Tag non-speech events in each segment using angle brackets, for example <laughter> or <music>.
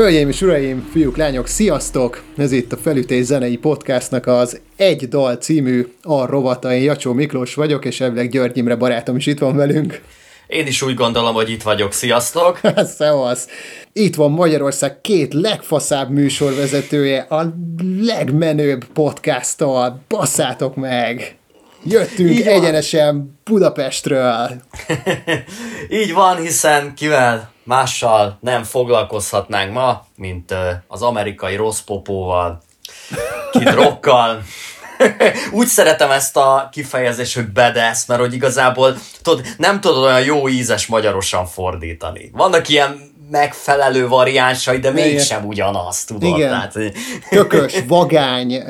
Hölgyeim és uraim, fiúk, lányok, sziasztok! Ez itt a Felütés Zenei Podcastnak az Egy Dal című a rovata. Én Jacsó Miklós vagyok, és elvileg György Imre barátom is itt van velünk. Én is úgy gondolom, hogy itt vagyok. Sziasztok! <laughs> Szevasz! Itt van Magyarország két legfaszább műsorvezetője, a legmenőbb podcasttal. Basszátok meg! Jöttünk Így egyenesen Budapestről. <laughs> Így van, hiszen kivel mással nem foglalkozhatnánk ma, mint az amerikai rossz popóval, kidrokkal. <laughs> <laughs> Úgy szeretem ezt a kifejezést, hogy bedesz, mert hogy igazából tudod, nem tudod olyan jó ízes magyarosan fordítani. Vannak ilyen megfelelő variánsai, de mégsem ugyanaz, tudod? Igen. Tehát, Tökös, vagány,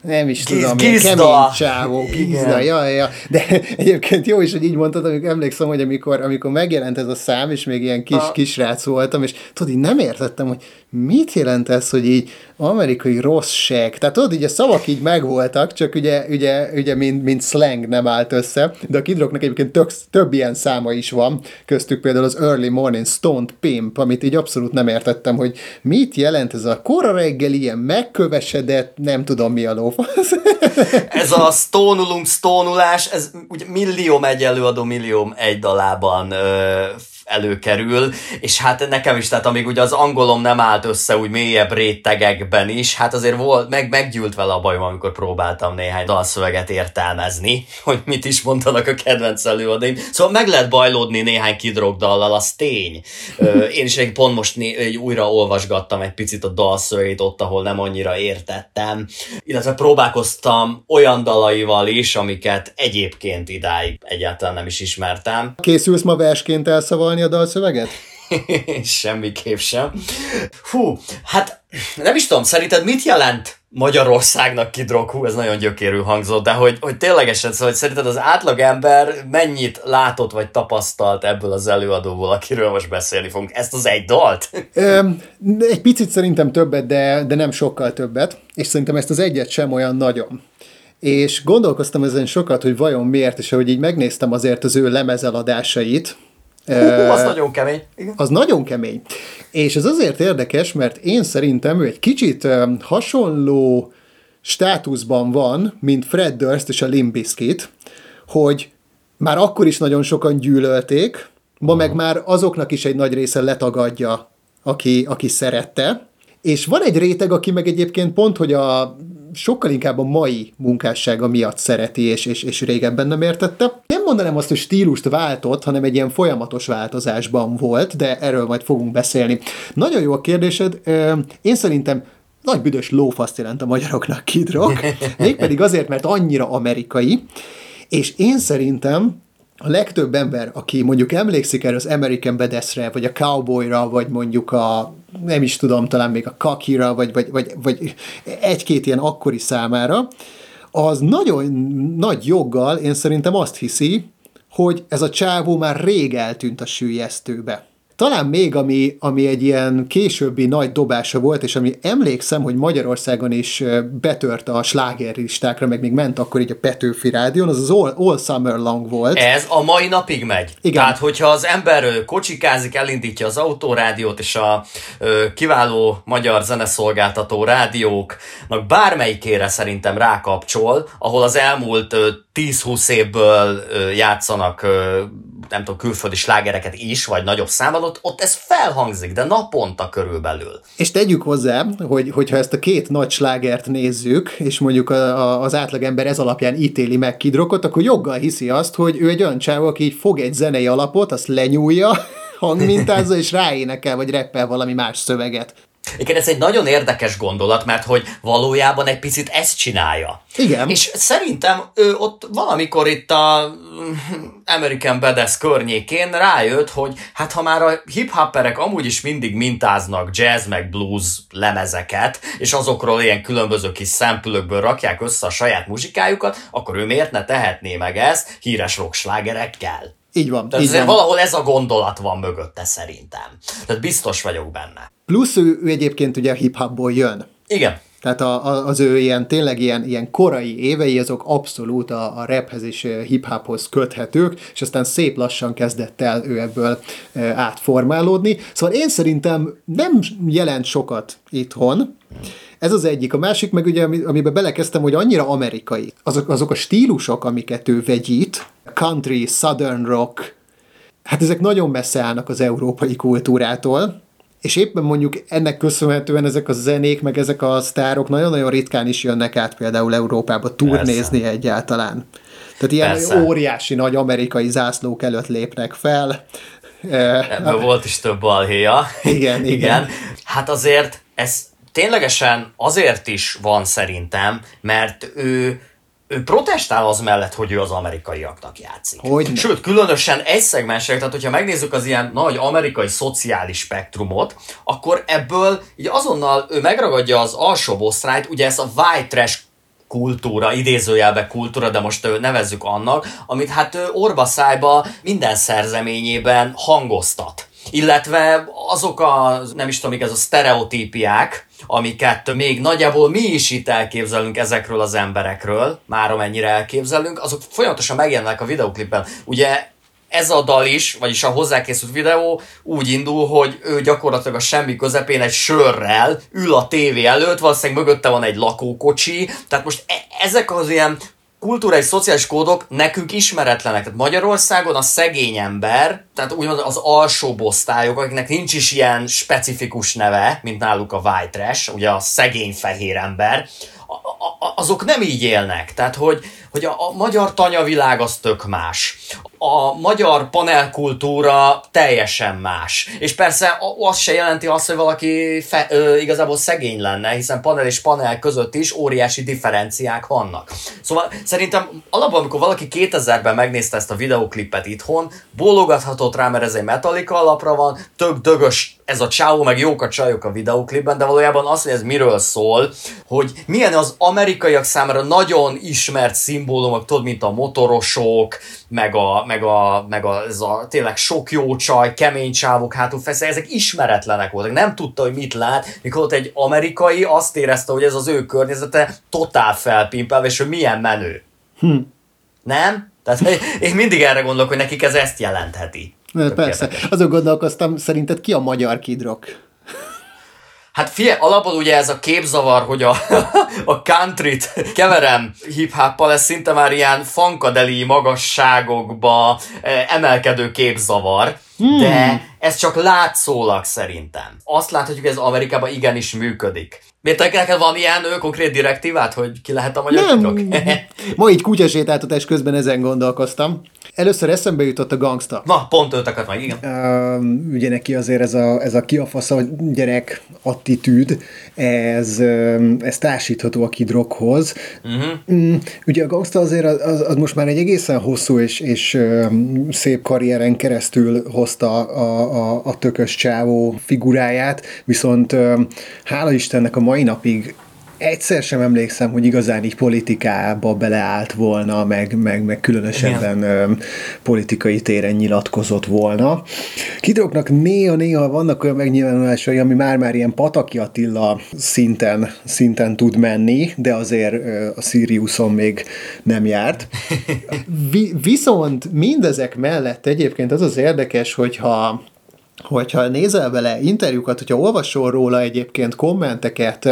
nem is tudom, gizda. kemény csávó, gizda, ja, ja. De egyébként jó is, hogy így mondtad, amikor emlékszem, hogy amikor, amikor megjelent ez a szám, és még ilyen kis, kisrác voltam, és tudod, így nem értettem, hogy mit jelent ez, hogy így amerikai rossz seg. Tehát tudod, így a szavak így megvoltak, csak ugye, ugye, ugye mint, mint slang nem állt össze, de a kidroknak egyébként tök, több ilyen száma is van, köztük például az Early Morning Stoned Pimp, amit így abszolút nem értettem, hogy mit jelent ez a kora reggel ilyen megkövesedett, nem tudom mi a lófasz. <laughs> ez a stónulunk, stónulás, ez ugye millió egy előadó millió egy dalában ö, előkerül, és hát nekem is, tehát amíg ugye az angolom nem állt össze úgy mélyebb rétegekben is, hát azért volt, meg, meggyűlt vele a bajom, amikor próbáltam néhány dalszöveget értelmezni, hogy mit is mondanak a kedvenc előadaim. Szóval meg lehet bajlódni néhány kidrog dallal, az tény. Én is egy pont most né- újra olvasgattam egy picit a dalszövegét ott, ahol nem annyira értettem, illetve próbálkoztam olyan dalaival is, amiket egyébként idáig egyáltalán nem is ismertem. Készülsz ma versként elszavalni a dalszöveget? <laughs> Semmiképp sem. Hú, hát nem is tudom, szerinted mit jelent Magyarországnak? Hú, ez nagyon gyökérű hangzott, de hogy, hogy ténylegesen, szóval, hogy szerinted az átlagember mennyit látott vagy tapasztalt ebből az előadóból, akiről most beszélni fogunk? Ezt az egy dalt? <laughs> Ö, egy picit szerintem többet, de, de nem sokkal többet, és szerintem ezt az egyet sem olyan nagyon és gondolkoztam ezen sokat, hogy vajon miért, és ahogy így megnéztem azért az ő lemezeladásait, Hú, az nagyon kemény. Igen. Az nagyon kemény. És ez azért érdekes, mert én szerintem ő egy kicsit hasonló státuszban van, mint Fred Durst és a Limbiskit, hogy már akkor is nagyon sokan gyűlölték, ma meg már azoknak is egy nagy része letagadja, aki, aki szerette, és van egy réteg, aki meg egyébként pont, hogy a sokkal inkább a mai munkássága miatt szereti, és, és, és régebben nem értette. Nem mondanám azt, hogy stílust váltott, hanem egy ilyen folyamatos változásban volt, de erről majd fogunk beszélni. Nagyon jó a kérdésed. Én szerintem nagy büdös lófaszt jelent a magyaroknak Kid Rock, <laughs> mégpedig azért, mert annyira amerikai, és én szerintem a legtöbb ember, aki mondjuk emlékszik erre az American Badass-re, vagy a Cowboyra, vagy mondjuk a, nem is tudom, talán még a Kakira, vagy, vagy, vagy, vagy egy-két ilyen akkori számára, az nagyon nagy joggal én szerintem azt hiszi, hogy ez a csávó már rég eltűnt a sűjesztőbe. Talán még, ami, ami egy ilyen későbbi nagy dobása volt, és ami emlékszem, hogy Magyarországon is betört a slágerlistákra, meg még ment akkor így a Petőfi Rádión, az az All, All Summer Long volt. Ez a mai napig megy. Igen. Tehát, hogyha az ember kocsikázik, elindítja az autórádiót, és a ö, kiváló magyar zeneszolgáltató rádióknak bármelyikére szerintem rákapcsol, ahol az elmúlt 10-20 évből játszanak nem tudom, külföldi slágereket is, vagy nagyobb számban, ott, ott ez felhangzik, de naponta körülbelül. És tegyük hozzá, hogy, hogyha ezt a két nagy slágert nézzük, és mondjuk a, a, az átlagember ez alapján ítéli meg Kidrokot, akkor joggal hiszi azt, hogy ő egy olyan csáv, aki így fog egy zenei alapot, azt lenyúlja, <laughs> hangmintázza, és ráénekel, vagy reppel valami más szöveget. Igen, ez egy nagyon érdekes gondolat, mert hogy valójában egy picit ezt csinálja. Igen. És szerintem ő ott valamikor itt a American Badass környékén rájött, hogy hát ha már a hip-hopperek amúgy is mindig mintáznak jazz meg blues lemezeket, és azokról ilyen különböző kis szempülökből rakják össze a saját muzsikájukat, akkor ő miért ne tehetné meg ezt híres rockslágerekkel? Így van. Tehát így van. valahol ez a gondolat van mögötte szerintem. Tehát biztos vagyok benne. Plusz ő, ő egyébként ugye hip-hopból jön. Igen. Tehát a, a, az ő ilyen, tényleg ilyen, ilyen korai évei, azok abszolút a, a raphez és hip-hophoz köthetők, és aztán szép lassan kezdett el ő ebből átformálódni. Szóval én szerintem nem jelent sokat itthon, ez az egyik. A másik meg ugye, amiben belekezdtem, hogy annyira amerikai. Azok, azok a stílusok, amiket ő vegyít, country, southern rock, hát ezek nagyon messze állnak az európai kultúrától, és éppen mondjuk ennek köszönhetően ezek a zenék, meg ezek a sztárok nagyon-nagyon ritkán is jönnek át például Európába turnézni Persze. egyáltalán. Tehát ilyen Persze. óriási nagy amerikai zászlók előtt lépnek fel. Ebből volt is több balhéja. Igen, igen. igen. Hát azért ez ténylegesen azért is van szerintem, mert ő ő protestál az mellett, hogy ő az amerikaiaknak játszik. Hogy Sőt, különösen egy szegmensek, tehát hogyha megnézzük az ilyen nagy amerikai szociális spektrumot, akkor ebből így azonnal ő megragadja az alsó osztrályt, ugye ez a white trash kultúra, idézőjelbe kultúra, de most nevezzük annak, amit hát orba szájba minden szerzeményében hangoztat illetve azok a, nem is tudom, ez a sztereotípiák, amiket még nagyjából mi is itt elképzelünk ezekről az emberekről, már amennyire elképzelünk, azok folyamatosan megjelennek a videoklipben. Ugye ez a dal is, vagyis a hozzákészült videó úgy indul, hogy ő gyakorlatilag a semmi közepén egy sörrel ül a tévé előtt, valószínűleg mögötte van egy lakókocsi, tehát most e- ezek az ilyen kultúrai, szociális kódok nekünk ismeretlenek. Tehát Magyarországon a szegény ember, tehát úgymond az alsó osztályok, akiknek nincs is ilyen specifikus neve, mint náluk a white trash, ugye a szegény fehér ember, azok nem így élnek. Tehát, hogy, hogy a, a magyar tanyavilág az tök más. A magyar panelkultúra teljesen más. És persze az se jelenti azt, hogy valaki fe, ö, igazából szegény lenne, hiszen panel és panel között is óriási differenciák vannak. Szóval szerintem alapban, amikor valaki 2000-ben megnézte ezt a videoklipet itthon, bólogathatott rá, mert ez egy Metallica alapra van, tök dögös ez a csáó, meg jók a csajok a videoklipben, de valójában az, hogy ez miről szól, hogy milyen az amerikaiak számára nagyon ismert szimbólumok, tudod, mint a motorosok, meg a, meg a, meg a, ez a tényleg sok jó csaj, kemény csávok hátul feszel, ezek ismeretlenek voltak. Nem tudta, hogy mit lát, mikor ott egy amerikai azt érezte, hogy ez az ő környezete totál felpimpelve, és hogy milyen menő. Hm. Nem? Tehát én mindig erre gondolok, hogy nekik ez ezt jelentheti. Persze. Érdekes. Azon gondolkoztam, szerinted ki a magyar kidrok? Hát figyelj, alapból ugye ez a képzavar, hogy a, <laughs> a countryt keverem hip ez szinte már ilyen fankadeli magasságokba eh, emelkedő képzavar, hmm. de ez csak látszólag szerintem. Azt láthatjuk, hogy ez Amerikában igenis működik. Miért neked van ilyen ő, konkrét direktívát, hogy ki lehet a magyar Nem. <laughs> Ma így kutyasétáltatás közben ezen gondolkoztam. Először eszembe jutott a gangsta. Na, pont őt akart meg, igen. Uh, ugye neki azért ez a, ez a kiafasza gyerek attitűd, ez, ez társítható a kidroghoz. Uh-huh. Um, ugye a gangsta azért az, az, az most már egy egészen hosszú és, és um, szép karrieren keresztül hozta a, a, a tökös csávó figuráját, viszont um, hála Istennek a mai napig egyszer sem emlékszem, hogy igazán így politikába beleállt volna, meg, meg, meg különösebben ö, politikai téren nyilatkozott volna. Kidrognak néha-néha vannak olyan megnyilvánulásai, ami már-már ilyen Pataki Attila szinten, szinten tud menni, de azért ö, a Siriuson még nem járt. <laughs> Vi, viszont mindezek mellett egyébként az az érdekes, hogyha hogyha nézel vele interjúkat, hogyha olvasol róla egyébként kommenteket,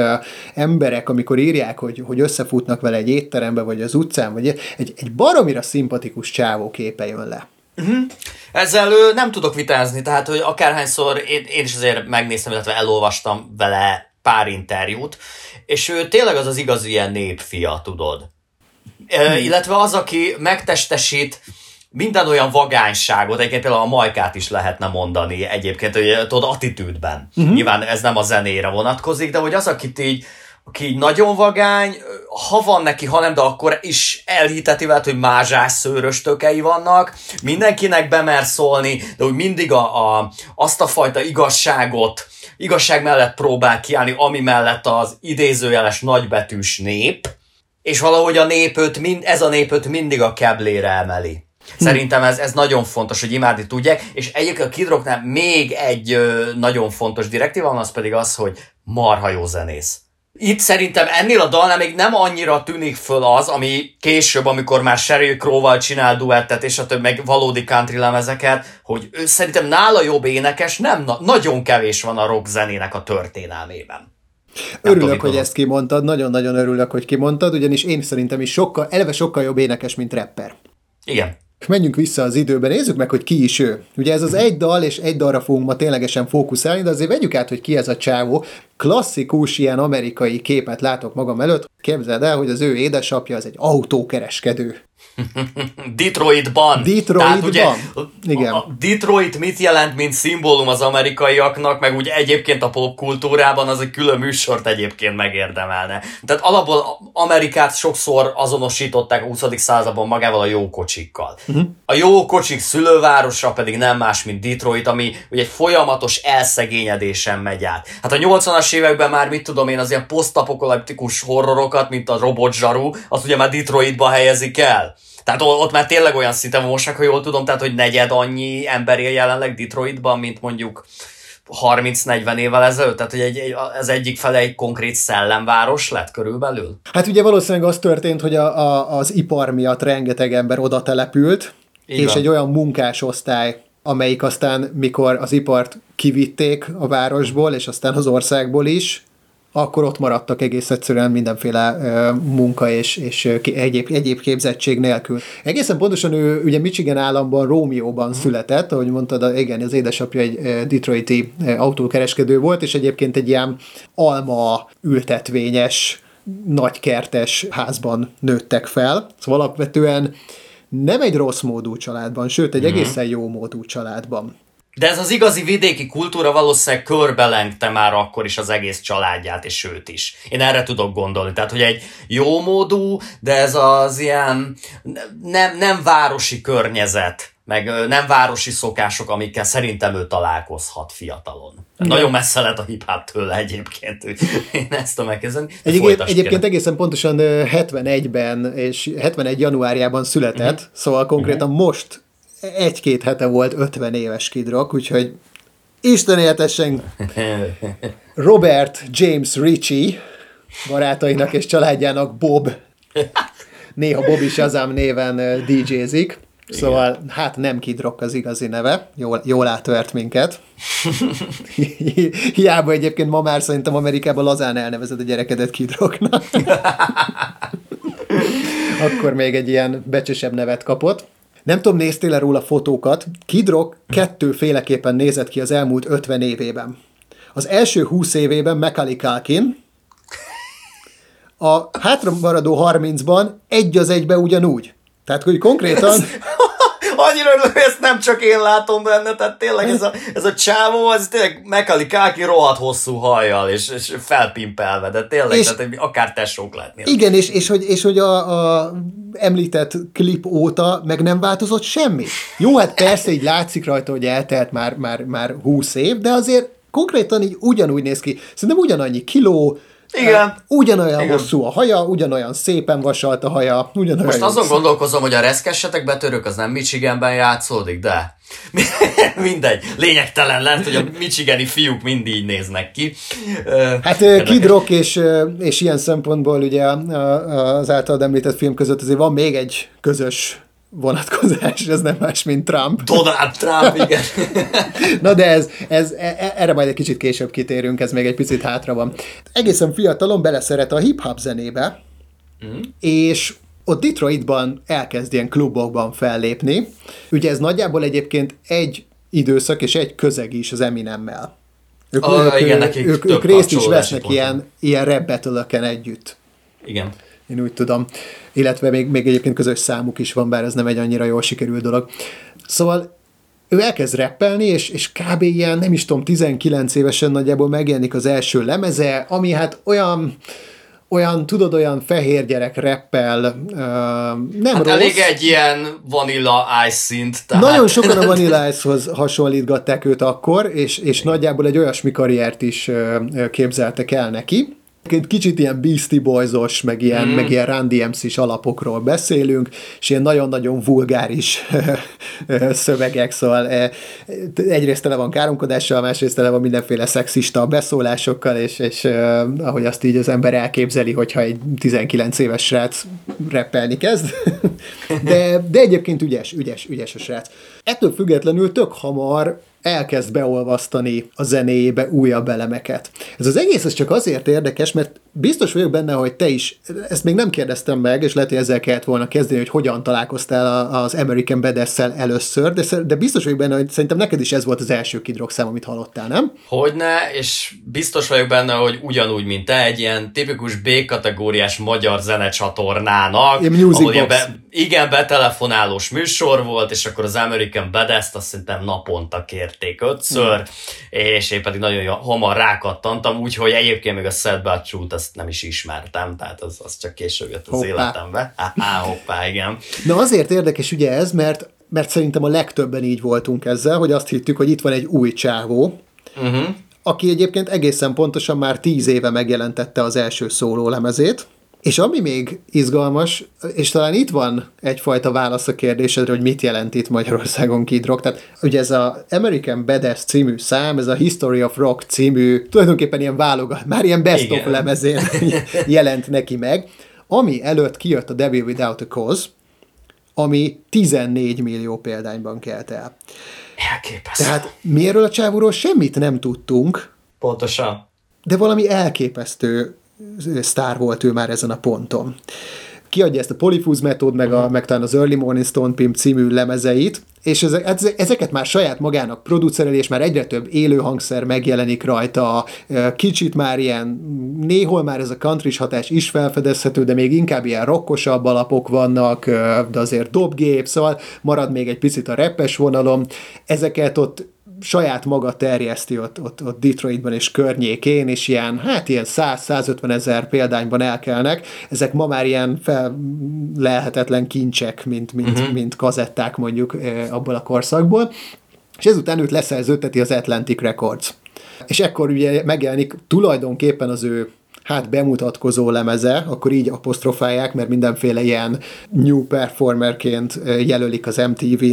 emberek, amikor írják, hogy, hogy összefutnak vele egy étterembe, vagy az utcán, vagy egy, egy baromira szimpatikus csávó képe jön le. Uh-huh. Ezzel ő, nem tudok vitázni, tehát hogy akárhányszor én, én is azért megnéztem, illetve elolvastam vele pár interjút, és ő tényleg az az igazi ilyen népfia, tudod. E, illetve az, aki megtestesít minden olyan vagányságot, egyébként például a majkát is lehetne mondani egyébként, hogy tudod, attitűdben. Uh-huh. Nyilván ez nem a zenére vonatkozik, de hogy az, akit így, aki így nagyon vagány, ha van neki, ha nem, de akkor is elhiteti veled, hogy mázsás szőrös tökei vannak, mindenkinek bemer szólni, de úgy mindig a, a, azt a fajta igazságot, igazság mellett próbál kiállni, ami mellett az idézőjeles nagybetűs nép, és valahogy a népőt, mind, ez a népőt mindig a keblére emeli. Szerintem ez, ez nagyon fontos, hogy imádni tudják, és egyébként a Kidrocknál még egy ö, nagyon fontos direktíva van, az pedig az, hogy marha jó zenész. Itt szerintem ennél a dalnál még nem annyira tűnik föl az, ami később, amikor már Sheryl Crow-val csinál duettet, és a több meg valódi country lemezeket, hogy ő szerintem nála jobb énekes nem na- nagyon kevés van a rock zenének a történelmében. Örülök, tudom, hogy ezt kimondtad, nagyon-nagyon örülök, hogy kimondtad, ugyanis én szerintem is sokkal, eleve sokkal jobb énekes, mint rapper. Igen. Menjünk vissza az időben, nézzük meg, hogy ki is ő. Ugye ez az egy dal, és egy dalra fogunk ma ténylegesen fókuszálni, de azért vegyük át, hogy ki ez a csávó. Klasszikus ilyen amerikai képet látok magam előtt. Képzeld el, hogy az ő édesapja az egy autókereskedő. <laughs> Detroitban. Detroitban. ugye, Igen. A Detroit mit jelent, mint szimbólum az amerikaiaknak, meg úgy egyébként a popkultúrában az egy külön műsort egyébként megérdemelne. Tehát alapból Amerikát sokszor azonosították a 20. században magával a jó kocsikkal. Uh-huh. A jó kocsik szülővárosa pedig nem más, mint Detroit, ami ugye egy folyamatos elszegényedésen megy át. Hát a 80-as években már mit tudom én, az ilyen posztapokaliptikus horrorokat, mint a robot zsaru, azt ugye már Detroitba helyezik el. Tehát ott már tényleg olyan szinten most, ha jól tudom, tehát hogy negyed annyi ember él jelenleg Detroitban, mint mondjuk 30-40 évvel ezelőtt? Tehát, hogy egy, egy, ez egyik fele egy konkrét szellemváros lett körülbelül? Hát ugye valószínűleg az történt, hogy a, a, az ipar miatt rengeteg ember oda települt, Igen. és egy olyan munkásosztály, amelyik aztán, mikor az ipart kivitték a városból, és aztán az országból is, akkor ott maradtak egész egyszerűen mindenféle munka és, és egyéb, egyéb képzettség nélkül. Egészen pontosan ő ugye Michigan államban, Rómióban uh-huh. született, ahogy mondtad, igen, az édesapja egy detroiti autókereskedő volt, és egyébként egy ilyen alma ültetvényes, nagykertes házban nőttek fel. Szóval alapvetően nem egy rossz módú családban, sőt, egy uh-huh. egészen jó módú családban. De ez az igazi vidéki kultúra valószínűleg körbelengte már akkor is az egész családját, és őt is. Én erre tudok gondolni. Tehát, hogy egy jó módú, de ez az ilyen nem, nem városi környezet, meg nem városi szokások, amikkel szerintem ő találkozhat fiatalon. Igen. Nagyon messze lett a hip tőle egyébként, én ezt a megkezdeni. Egyébként, egyébként egészen pontosan 71-ben és 71 januárjában született, uh-huh. szóval konkrétan uh-huh. most egy-két hete volt 50 éves kidrok, úgyhogy Isten éltessen Robert James Ritchie, barátainak és családjának Bob. Néha Bob is azám néven DJ-zik. Szóval, Igen. hát nem Kidrock az igazi neve, jól, jól átvert minket. <laughs> Hiába egyébként ma már szerintem Amerikában lazán elnevezed a gyerekedet Kidrocknak. <laughs> Akkor még egy ilyen becsesebb nevet kapott. Nem tudom, néztél-e róla fotókat? Kid Rock kettőféleképpen nézett ki az elmúlt 50 évében. Az első 20 évében Macaulay Culkin, a hátra maradó 30-ban egy az egybe ugyanúgy. Tehát, hogy konkrétan annyira örülök, hogy ezt nem csak én látom benne, tehát tényleg ez a, ez a csávó, ez tényleg Mekali Káki rohadt hosszú hajjal, és, és felpimpelve, de tényleg, és, tehát akár tesók látni. Igen, és, és hogy, és hogy a, a említett klip óta meg nem változott semmi. Jó, hát persze így látszik rajta, hogy eltelt már, már, már 20 év, de azért konkrétan így ugyanúgy néz ki. Szerintem ugyanannyi kiló, igen. Ugyanolyan Igen. hosszú a haja, ugyanolyan szépen vasalt a haja, ugyanolyan Most azon gondolkozom, hogy a reszkessetek betörők az nem Michiganben játszódik, de <laughs> mindegy, lényegtelen lett, hogy a michigani fiúk mind így néznek ki. Hát Kid Rock és, és ilyen szempontból ugye az általad említett film között azért van még egy közös vonatkozás, ez nem más, mint Trump. Donald Trump, igen. <laughs> Na de ez, ez, e, e, erre majd egy kicsit később kitérünk, ez még egy picit hátra van. Egészen fiatalon beleszeret a hip-hop zenébe, mm. és ott Detroitban elkezd ilyen klubokban fellépni. Ugye ez nagyjából egyébként egy időszak és egy közeg is az Eminemmel. Ők, oh, ők, igen, ők, ők, ők részt is vesznek ilyen, ilyen rap együtt. Igen én úgy tudom. Illetve még, még egyébként közös számuk is van, bár ez nem egy annyira jól sikerült dolog. Szóval ő elkezd reppelni, és, és kb. ilyen, nem is tudom, 19 évesen nagyjából megjelenik az első lemeze, ami hát olyan olyan, tudod, olyan fehér gyerek reppel, uh, nem hát rossz. elég egy ilyen Vanilla Ice szint. Tehát. Nagyon sokan a Vanilla Ice-hoz hasonlítgatták őt akkor, és, és nagyjából egy olyasmi karriert is uh, képzeltek el neki Kicsit ilyen Beastie Boys-os, meg ilyen, mm. meg ilyen Run DMC-s alapokról beszélünk, és ilyen nagyon-nagyon vulgáris <laughs> szövegek, szóval eh, egyrészt tele van káromkodással, másrészt tele van mindenféle szexista beszólásokkal, és, és eh, ahogy azt így az ember elképzeli, hogyha egy 19 éves srác reppelni kezd. <laughs> De, de egyébként ügyes, ügyes, ügyes a srác. Ettől függetlenül tök hamar elkezd beolvasztani a zenéjébe újabb elemeket. Ez az egész ez csak azért érdekes, mert biztos vagyok benne, hogy te is, ezt még nem kérdeztem meg, és lehet, hogy ezzel kellett volna kezdeni, hogy hogyan találkoztál az American badass először, de, de biztos vagyok benne, hogy szerintem neked is ez volt az első Kid Rock szám, amit hallottál, nem? Hogyne, és biztos vagyok benne, hogy ugyanúgy, mint te, egy ilyen tipikus B-kategóriás magyar zenecsatornának, ahol be, igen, betelefonálós műsor volt, és akkor az American Badass-t azt szerintem naponta kérték ötször, mm. és én pedig nagyon hamar rákattantam, úgyhogy egyébként még a Sad Bad Truth azt nem is ismertem, tehát az, az csak később jött az hoppá. életembe. Á, hoppá, igen. Na azért érdekes ugye ez, mert, mert szerintem a legtöbben így voltunk ezzel, hogy azt hittük, hogy itt van egy új csávó, uh-huh. aki egyébként egészen pontosan már tíz éve megjelentette az első szóló lemezét, és ami még izgalmas, és talán itt van egyfajta válasz a kérdésedre, hogy mit jelent itt Magyarországon Kid Rock. Tehát ugye ez a American Badass című szám, ez a History of Rock című, tulajdonképpen ilyen válogat, már ilyen best of lemezén <laughs> jelent neki meg, ami előtt kijött a Devil Without a Cause, ami 14 millió példányban kelt el. Elképesztő. Tehát miről a csávóról semmit nem tudtunk. Pontosan. De valami elképesztő sztár volt ő már ezen a ponton. Kiadja ezt a Polyfuse metód, meg, a, meg talán az Early Morning Stone Pimp című lemezeit, és ezek, ezeket már saját magának producereli, és már egyre több élő hangszer megjelenik rajta, kicsit már ilyen, néhol már ez a country hatás is felfedezhető, de még inkább ilyen rockosabb alapok vannak, de azért dobgép, szóval marad még egy picit a repes vonalom. Ezeket ott saját maga terjeszti ott, ott, ott Detroitban és környékén, és ilyen, hát ilyen 100-150 ezer példányban elkelnek. Ezek ma már ilyen fel lehetetlen kincsek, mint, mint, uh-huh. mint kazetták mondjuk abból a korszakból. És ezután őt leszerződteti az Atlantic Records. És ekkor ugye megjelenik tulajdonképpen az ő hát bemutatkozó lemeze, akkor így apostrofálják, mert mindenféle ilyen new performerként jelölik az MTV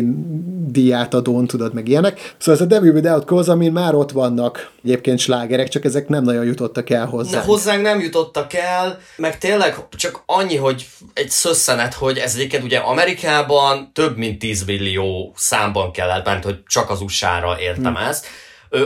díját adón, tudod, meg ilyenek. Szóval ez a Devil Without Cause, amin már ott vannak egyébként slágerek, csak ezek nem nagyon jutottak el hozzá. Ne, hozzánk nem jutottak el, meg tényleg csak annyi, hogy egy szösszenet, hogy ez egyébként ugye Amerikában több mint 10 millió számban kellett, mert hogy csak az USA-ra értem hmm. ezt,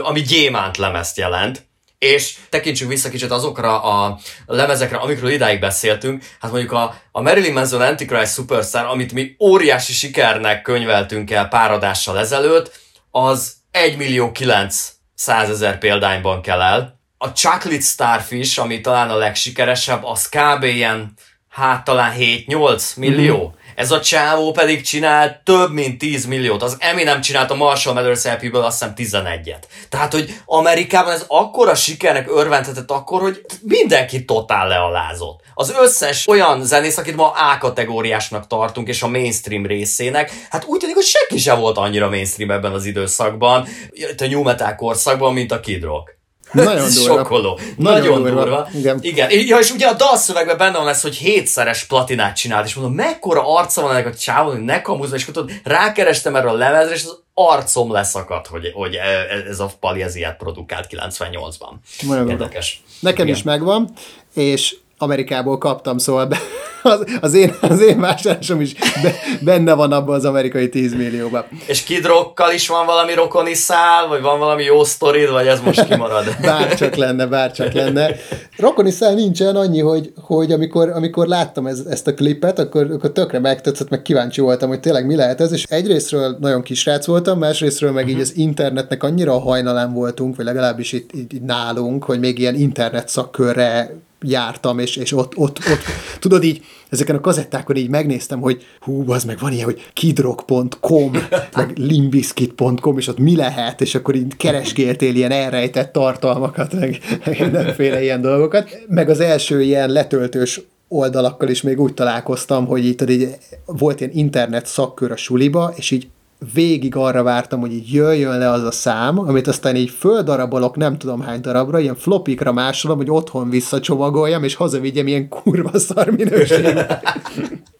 ami gyémánt lemezt jelent, és tekintsünk vissza kicsit azokra a lemezekre, amikről idáig beszéltünk, hát mondjuk a, a Marilyn Manson Antichrist Superstar, amit mi óriási sikernek könyveltünk el pár adással ezelőtt, az 1 millió 900 ezer példányban kell el. A Chocolate Starfish, ami talán a legsikeresebb, az kb. ilyen, hát talán 7-8 millió. Mm-hmm. Ez a csávó pedig csinál több mint 10 milliót. Az Eminem csinált a Marshall Mathers LP-ből azt hiszem 11-et. Tehát, hogy Amerikában ez akkora sikernek örvendhetett akkor, hogy mindenki totál lealázott. Az összes olyan zenész, akit ma A kategóriásnak tartunk, és a mainstream részének, hát úgy tűnik, hogy senki sem volt annyira mainstream ebben az időszakban, itt a new metal korszakban, mint a Kid Rock. Nagyon durva. Sokkoló. Nagyon, Nagyon durva. durva. Igen. Igen. Ja, és ugye a dalszövegben benne van lesz, hogy hétszeres platinát csinált, és mondom, mekkora arca van ennek a csávon, hogy ne kamuzna, és tudod, rákerestem erre a lemezre, és az arcom leszakadt, hogy, hogy e- ez a Pali ez ilyet produkált 98-ban. Nagyon Érdekes. Nekem Igen. is megvan, és Amerikából kaptam, szóval be, <laughs> az, az, én, az én vásárlásom is be, benne van abban az amerikai 10 millióban. És kidrokkal is van valami rokoni szál, vagy van valami jó sztorid, vagy ez most kimarad? <laughs> bárcsak lenne, bárcsak lenne. Rokoni szál nincsen annyi, hogy, hogy amikor, amikor láttam ez, ezt a klipet, akkor, akkor tökre megtetszett, meg kíváncsi voltam, hogy tényleg mi lehet ez, és egyrésztről nagyon kis srác voltam, másrésztről meg uh-huh. így az internetnek annyira a hajnalán voltunk, vagy legalábbis itt, itt nálunk, hogy még ilyen internet szakkörre jártam, és, és ott, ott, ott, tudod így, ezeken a kazettákon így megnéztem, hogy hú, az meg van ilyen, hogy kidrock.com, meg limbiskit.com, és ott mi lehet, és akkor így keresgéltél ilyen elrejtett tartalmakat, meg, meg mindenféle ilyen dolgokat. Meg az első ilyen letöltős oldalakkal is még úgy találkoztam, hogy itt így volt ilyen internet szakkör a suliba, és így végig arra vártam, hogy így jöjjön le az a szám, amit aztán így földarabolok nem tudom hány darabra, ilyen flopikra másolom, hogy otthon visszacsomagoljam, és hazavigyem ilyen kurva szar minőségben. <laughs>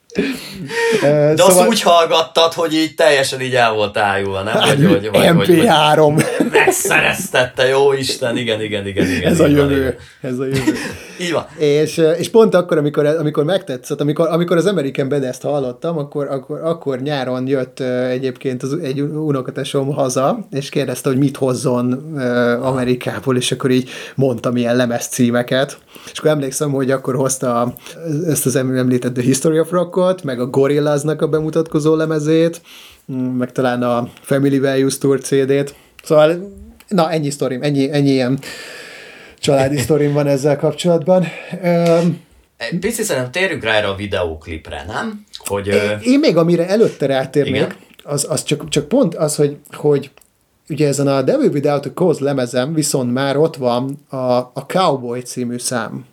De szóval... azt úgy hallgattad, hogy így teljesen így el volt ájulva, nem? Hogy, hogy, hogy, MP3. Hogy, hogy megszereztette, jó Isten, igen, igen, igen. igen ez a jövő, igen. ez a jövő. <laughs> így van. És, és pont akkor, amikor, amikor megtetszett, amikor, amikor az American Badass-t hallottam, akkor, akkor, akkor nyáron jött egyébként az, egy unokatesom haza, és kérdezte, hogy mit hozzon Amerikából, és akkor így mondtam ilyen lemez címeket, és akkor emlékszem, hogy akkor hozta ezt az említett The History of Rockot, meg a Gorillaznak a bemutatkozó lemezét, meg talán a Family Values Tour CD-t. Szóval, na, ennyi sztorim, ennyi, ennyi ilyen családi sztorim van ezzel kapcsolatban. Um, Pici szerintem térjünk rá erre a videóklipre, nem? Hogy, én, én még amire előtte rátérnék, az, az csak, csak pont az, hogy, hogy ugye ezen a Devil Without a Cause lemezem viszont már ott van a, a Cowboy című szám.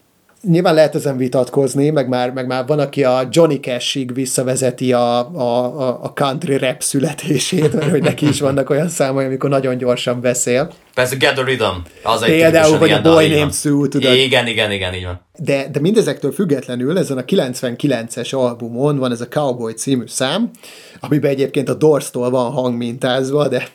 Nyilván lehet ezen vitatkozni, meg már, meg már van, aki a Johnny Cash-ig visszavezeti a, a, a country rap születését, mert hogy neki is vannak olyan számai, amikor nagyon gyorsan beszél. Persze, Get the Rhythm. Az egy Például, vagy a Boy Named Sue, tudod. Igen, igen, igen, így van. De, de mindezektől függetlenül ezen a 99-es albumon van ez a Cowboy című szám, amiben egyébként a Dorstól van hangmintázva, de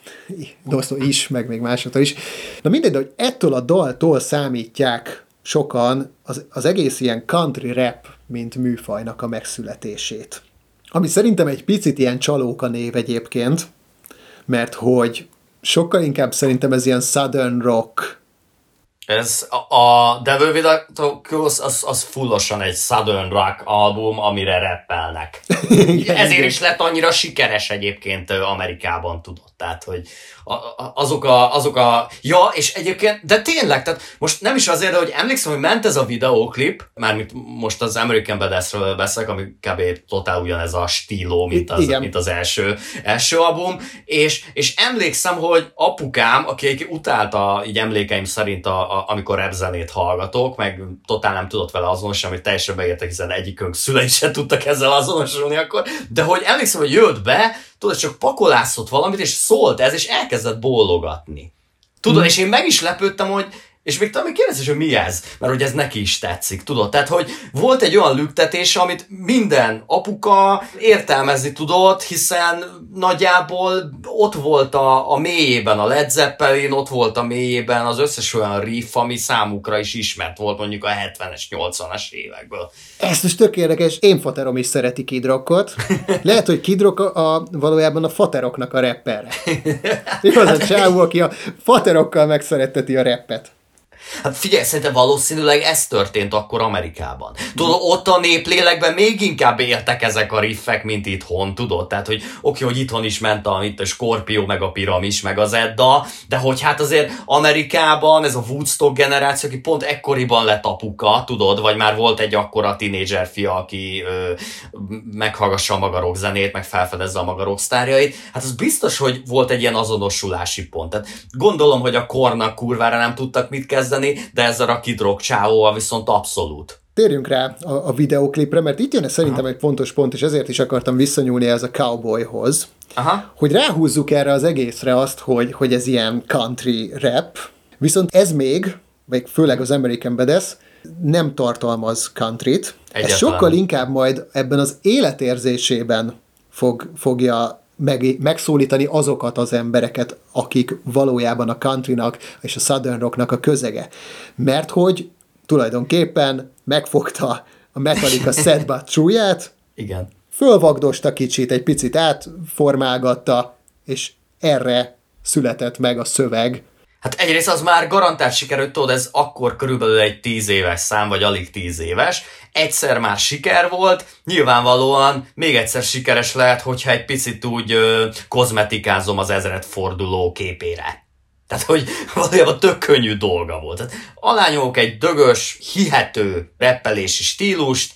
Dorstól is, meg még másoktól is. Na mindegy, de hogy ettől a daltól számítják sokan az, az egész ilyen country rap, mint műfajnak a megszületését. Ami szerintem egy picit ilyen csalóka név egyébként, mert hogy sokkal inkább szerintem ez ilyen southern rock, ez a, a Devil Without az, az fullosan egy Southern Rock album, amire rappelnek. <laughs> Ezért is lett annyira sikeres egyébként Amerikában, tudott. Tehát, hogy a, a, azok, a, azok a... Ja, és egyébként, de tényleg, tehát most nem is azért, de hogy emlékszem, hogy ment ez a videóklip, mármint most az American Badass-ről beszélek, ami kb. totál ugyanez a stíló, mint az, mint az első, első album, és, és emlékszem, hogy apukám, aki utálta így emlékeim szerint, a, a, amikor rap zenét hallgatok, meg totál nem tudott vele azonosulni, amit teljesen beértek, hiszen egyikünk szülei sem tudtak ezzel azonosulni akkor, de hogy emlékszem, hogy jött be, tudod, csak pakolászott valamit, és szólt ez, és elkezdett bólogatni. Tudod, hmm. és én meg is lepődtem, hogy és még talán kérdezi, hogy mi ez, mert hogy ez neki is tetszik, tudod? Tehát, hogy volt egy olyan lüktetés, amit minden apuka értelmezni tudott, hiszen nagyjából ott volt a, a mélyében a Led Zeppelin, ott volt a mélyében az összes olyan riff, ami számukra is ismert volt mondjuk a 70-es, 80-as évekből. Ezt most tök érdekes, én faterom is szereti Kidrockot. Lehet, hogy Kidrock a, a, valójában a fateroknak a rapper. <laughs> Igaz, a csávó, aki a faterokkal megszeretteti a rappet. Hát figyelj, szerintem valószínűleg ez történt akkor Amerikában. Tudod, ott a néplélekben még inkább éltek ezek a riffek, mint itthon, tudod? Tehát, hogy oké, hogy itthon is ment a, itt a Scorpio, meg a Piramis, meg az Edda, de hogy hát azért Amerikában ez a Woodstock generáció, aki pont ekkoriban lett apuka, tudod, vagy már volt egy akkora tinédzser fia, aki ö, meghallgassa a maga zenét, meg felfedezze a maga rockstárjait, hát az biztos, hogy volt egy ilyen azonosulási pont. Tehát gondolom, hogy a kornak kurvára nem tudtak mit kezdeni, kezdeni, de ezzel a kidrog csávóval viszont abszolút. Térjünk rá a, a videoklipre, mert itt jön szerintem Aha. egy fontos pont, és ezért is akartam visszanyúlni ez a cowboyhoz, Aha. hogy ráhúzzuk erre az egészre azt, hogy, hogy ez ilyen country rap, viszont ez még, vagy főleg az American Badass, nem tartalmaz countryt. Egyetlen. Ez sokkal inkább majd ebben az életérzésében fog, fogja meg, megszólítani azokat az embereket, akik valójában a countrynak és a southern rocknak a közege. Mert hogy tulajdonképpen megfogta a Metallica <laughs> Sad But True-ját, Igen. fölvagdosta kicsit, egy picit átformálgatta, és erre született meg a szöveg, Hát egyrészt az már garantált sikerült, tudod, ez akkor körülbelül egy tíz éves szám, vagy alig tíz éves. Egyszer már siker volt, nyilvánvalóan még egyszer sikeres lehet, hogyha egy picit úgy ö, kozmetikázom az ezeret forduló képére. Tehát, hogy <laughs> valójában tök könnyű dolga volt. Tehát alányolok egy dögös, hihető reppelési stílust,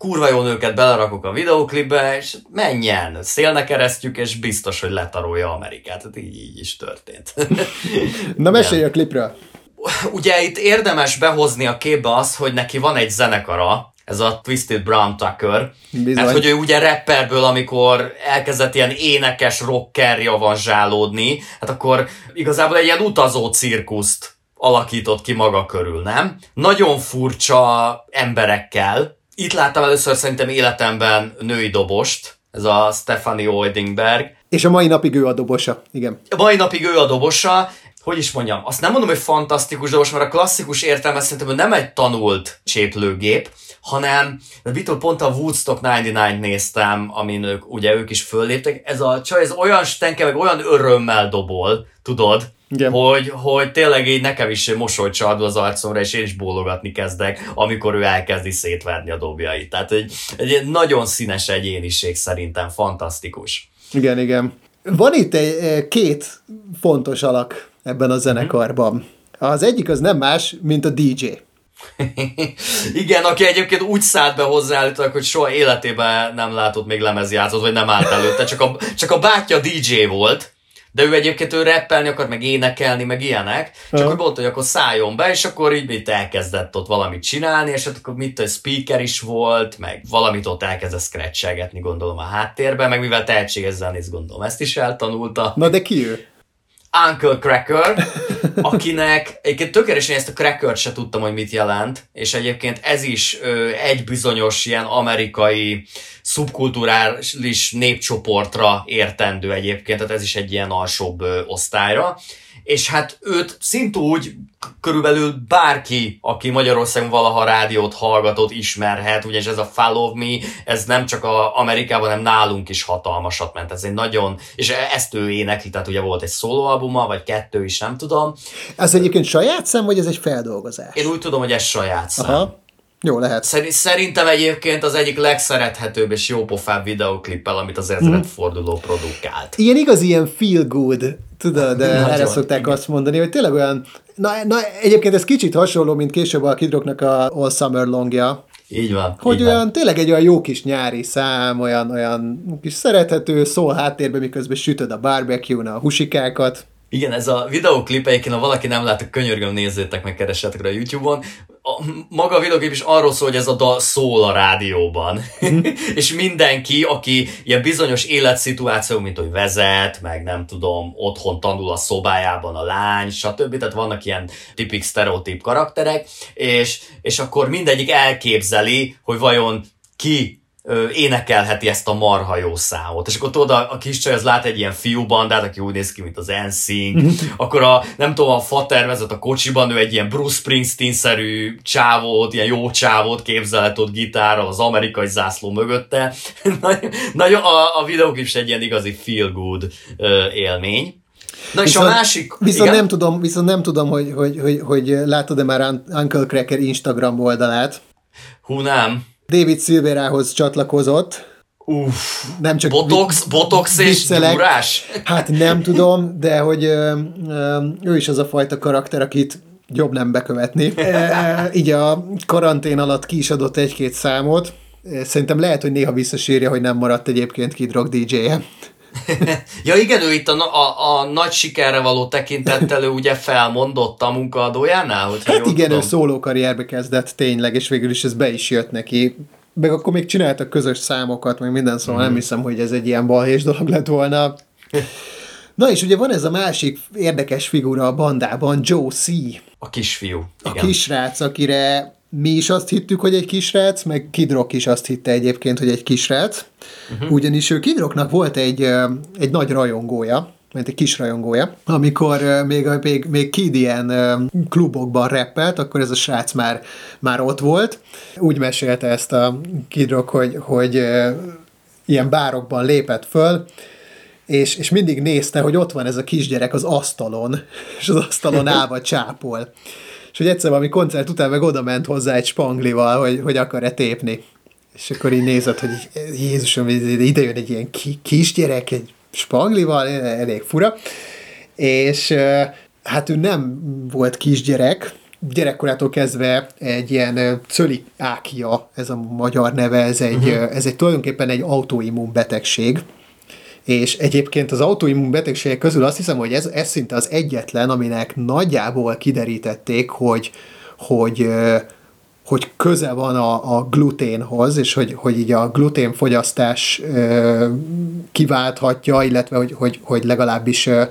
kurva jó nőket belerakok a videoklipbe, és menjen, szélnek keresztjük, és biztos, hogy letarolja Amerikát. Tehát így, így is történt. <laughs> Na mesélj a klipről! Ugye itt érdemes behozni a képbe azt, hogy neki van egy zenekara, ez a Twisted Brown Tucker. Bizony. Hát, hogy ő ugye rapperből, amikor elkezdett ilyen énekes rocker javanzsálódni, hát akkor igazából egy ilyen utazó cirkuszt alakított ki maga körül, nem? Nagyon furcsa emberekkel. Itt láttam először szerintem életemben női dobost, ez a Stephanie Oidingberg. És a mai napig ő a dobosa, igen. A mai napig ő a dobosa, hogy is mondjam, azt nem mondom, hogy fantasztikus dobos, mert a klasszikus értelme szerintem nem egy tanult cséplőgép, hanem de Vitol pont a Woodstock 99 néztem, amin ők, ugye ők is fölléptek, ez a csaj, ez olyan stenke, meg olyan örömmel dobol, tudod, Igen. hogy, hogy tényleg így nekem is mosolyt csardul az arcomra, és én is bólogatni kezdek, amikor ő elkezdi szétverni a dobjait. Tehát egy, egy nagyon színes egyéniség szerintem, fantasztikus. Igen, igen. Van itt egy, eh, két fontos alak ebben a zenekarban. Az egyik az nem más, mint a DJ. <laughs> Igen, aki egyébként úgy szállt be hozzáállítólag, hogy soha életében nem látott még lemezjátszott, vagy nem állt előtte, csak a, csak a bátyja DJ volt, de ő egyébként ő rappelni akar, meg énekelni, meg ilyenek, csak hogy mondta, hogy akkor szálljon be, és akkor így mit elkezdett ott valamit csinálni, és hát akkor mit tudom, speaker is volt, meg valamit ott elkezdett scratchelgetni, gondolom a háttérben, meg mivel tehetséges zenész, gondolom ezt is eltanulta. Na de ki ő? Uncle Cracker, akinek egyébként tökéletesen ezt a cracker se tudtam, hogy mit jelent, és egyébként ez is ö, egy bizonyos ilyen amerikai szubkulturális népcsoportra értendő egyébként, tehát ez is egy ilyen alsóbb ö, osztályra. És hát őt szintúgy körülbelül bárki, aki Magyarországon valaha rádiót hallgatott, ismerhet, ugyanis ez a Follow Me, ez nem csak a Amerikában, hanem nálunk is hatalmasat ment. Ez egy nagyon, és ezt ő énekli, tehát ugye volt egy szólóalbuma, vagy kettő is, nem tudom. Ez egyébként saját szem, vagy ez egy feldolgozás? Én úgy tudom, hogy ez saját szám. Aha. Jó, lehet. Szeri- Szerintem egyébként az egyik legszerethetőbb és jópofább videoklippel, amit az ezred forduló produkált. Ilyen igaz, ilyen feel good, tudod, de Nagyon, erre szokták igen. azt mondani, hogy tényleg olyan, na, na egyébként ez kicsit hasonló, mint később a Kid Rocknak a All Summer Longja, Így van. hogy így olyan, van. tényleg egy olyan jó kis nyári szám, olyan, olyan kis szerethető, szól háttérben, miközben sütöd a barbecue-n a husikákat. Igen, ez a videoklip egyébként, ha valaki nem látta, könyörgöm, nézzétek meg, keressetek rá a YouTube-on. A, maga a videoklip is arról szól, hogy ez a dal szól a rádióban. <laughs> és mindenki, aki ilyen bizonyos életszituáció, mint hogy vezet, meg nem tudom, otthon tanul a szobájában a lány, stb. Tehát vannak ilyen tipik sztereotíp karakterek, és, és akkor mindegyik elképzeli, hogy vajon ki énekelheti ezt a marha jó számot. És akkor tudod, a, a kis csaj az lát egy ilyen fiúbandát, aki úgy néz ki, mint az NSYNC, akkor a, nem tudom, a fater vezet a kocsiban, ő egy ilyen Bruce Springsteen-szerű csávót, ilyen jó csávót képzelhet ott gitárral, az amerikai zászló mögötte. <laughs> nagyon, a, a videóklip is egy ilyen igazi feel good ö, élmény. Na és a másik... Viszont igen? nem tudom, viszont nem tudom, hogy, hogy, hogy, hogy látod-e már Un- Uncle Cracker Instagram oldalát. Hú, nem. David Silverához csatlakozott, Uff. nem csak Botox, botox és gyúrás? Hát nem tudom, de hogy ö, ö, ő is az a fajta karakter, akit jobb nem bekövetni. <laughs> E, így a karantén alatt ki is adott egy-két számot. Szerintem lehet, hogy néha visszasírja, hogy nem maradt egyébként Kid Rock DJ-je. <laughs> Ja igen, ő itt a, a, a nagy sikerre való tekintettel ő ugye felmondott a munkaadójánál, hogy Hát igen, ő szóló karrierbe kezdett tényleg, és végül is ez be is jött neki. Meg akkor még csináltak közös számokat, meg minden, szóval nem hiszem, hogy ez egy ilyen balhés dolog lett volna. <laughs> Na és ugye van ez a másik érdekes figura a bandában, Joe C. A kisfiú. A Igen. kisrác, akire mi is azt hittük, hogy egy kisrác, meg Kid Rock is azt hitte egyébként, hogy egy kisrác. Uh-huh. Ugyanis ő Kid Rocknak volt egy, egy nagy rajongója, mert egy kis rajongója, amikor még, még, még Kid ilyen klubokban rappelt, akkor ez a srác már, már ott volt. Úgy mesélte ezt a Kid Rock, hogy, hogy ilyen bárokban lépett föl, és, és mindig nézte, hogy ott van ez a kisgyerek az asztalon, és az asztalon <laughs> állva csápol. Hogy egyszer valami koncert után meg oda ment hozzá egy spanglival, hogy, hogy akar-e tépni. És akkor így nézett, hogy Jézusom, ide jön egy ilyen ki, kisgyerek, egy spanglival, elég fura. És hát ő nem volt kisgyerek, gyerekkorától kezdve egy ilyen ö, cöliákia, ez a magyar neve, ez egy, uh-huh. ez egy tulajdonképpen egy autoimmun betegség, és egyébként az autoimmun betegségek közül azt hiszem, hogy ez, ez szinte az egyetlen, aminek nagyjából kiderítették, hogy, hogy, hogy köze van a, a gluténhoz, és hogy, hogy így a gluténfogyasztás ö, kiválthatja, illetve hogy, hogy, hogy legalábbis ö,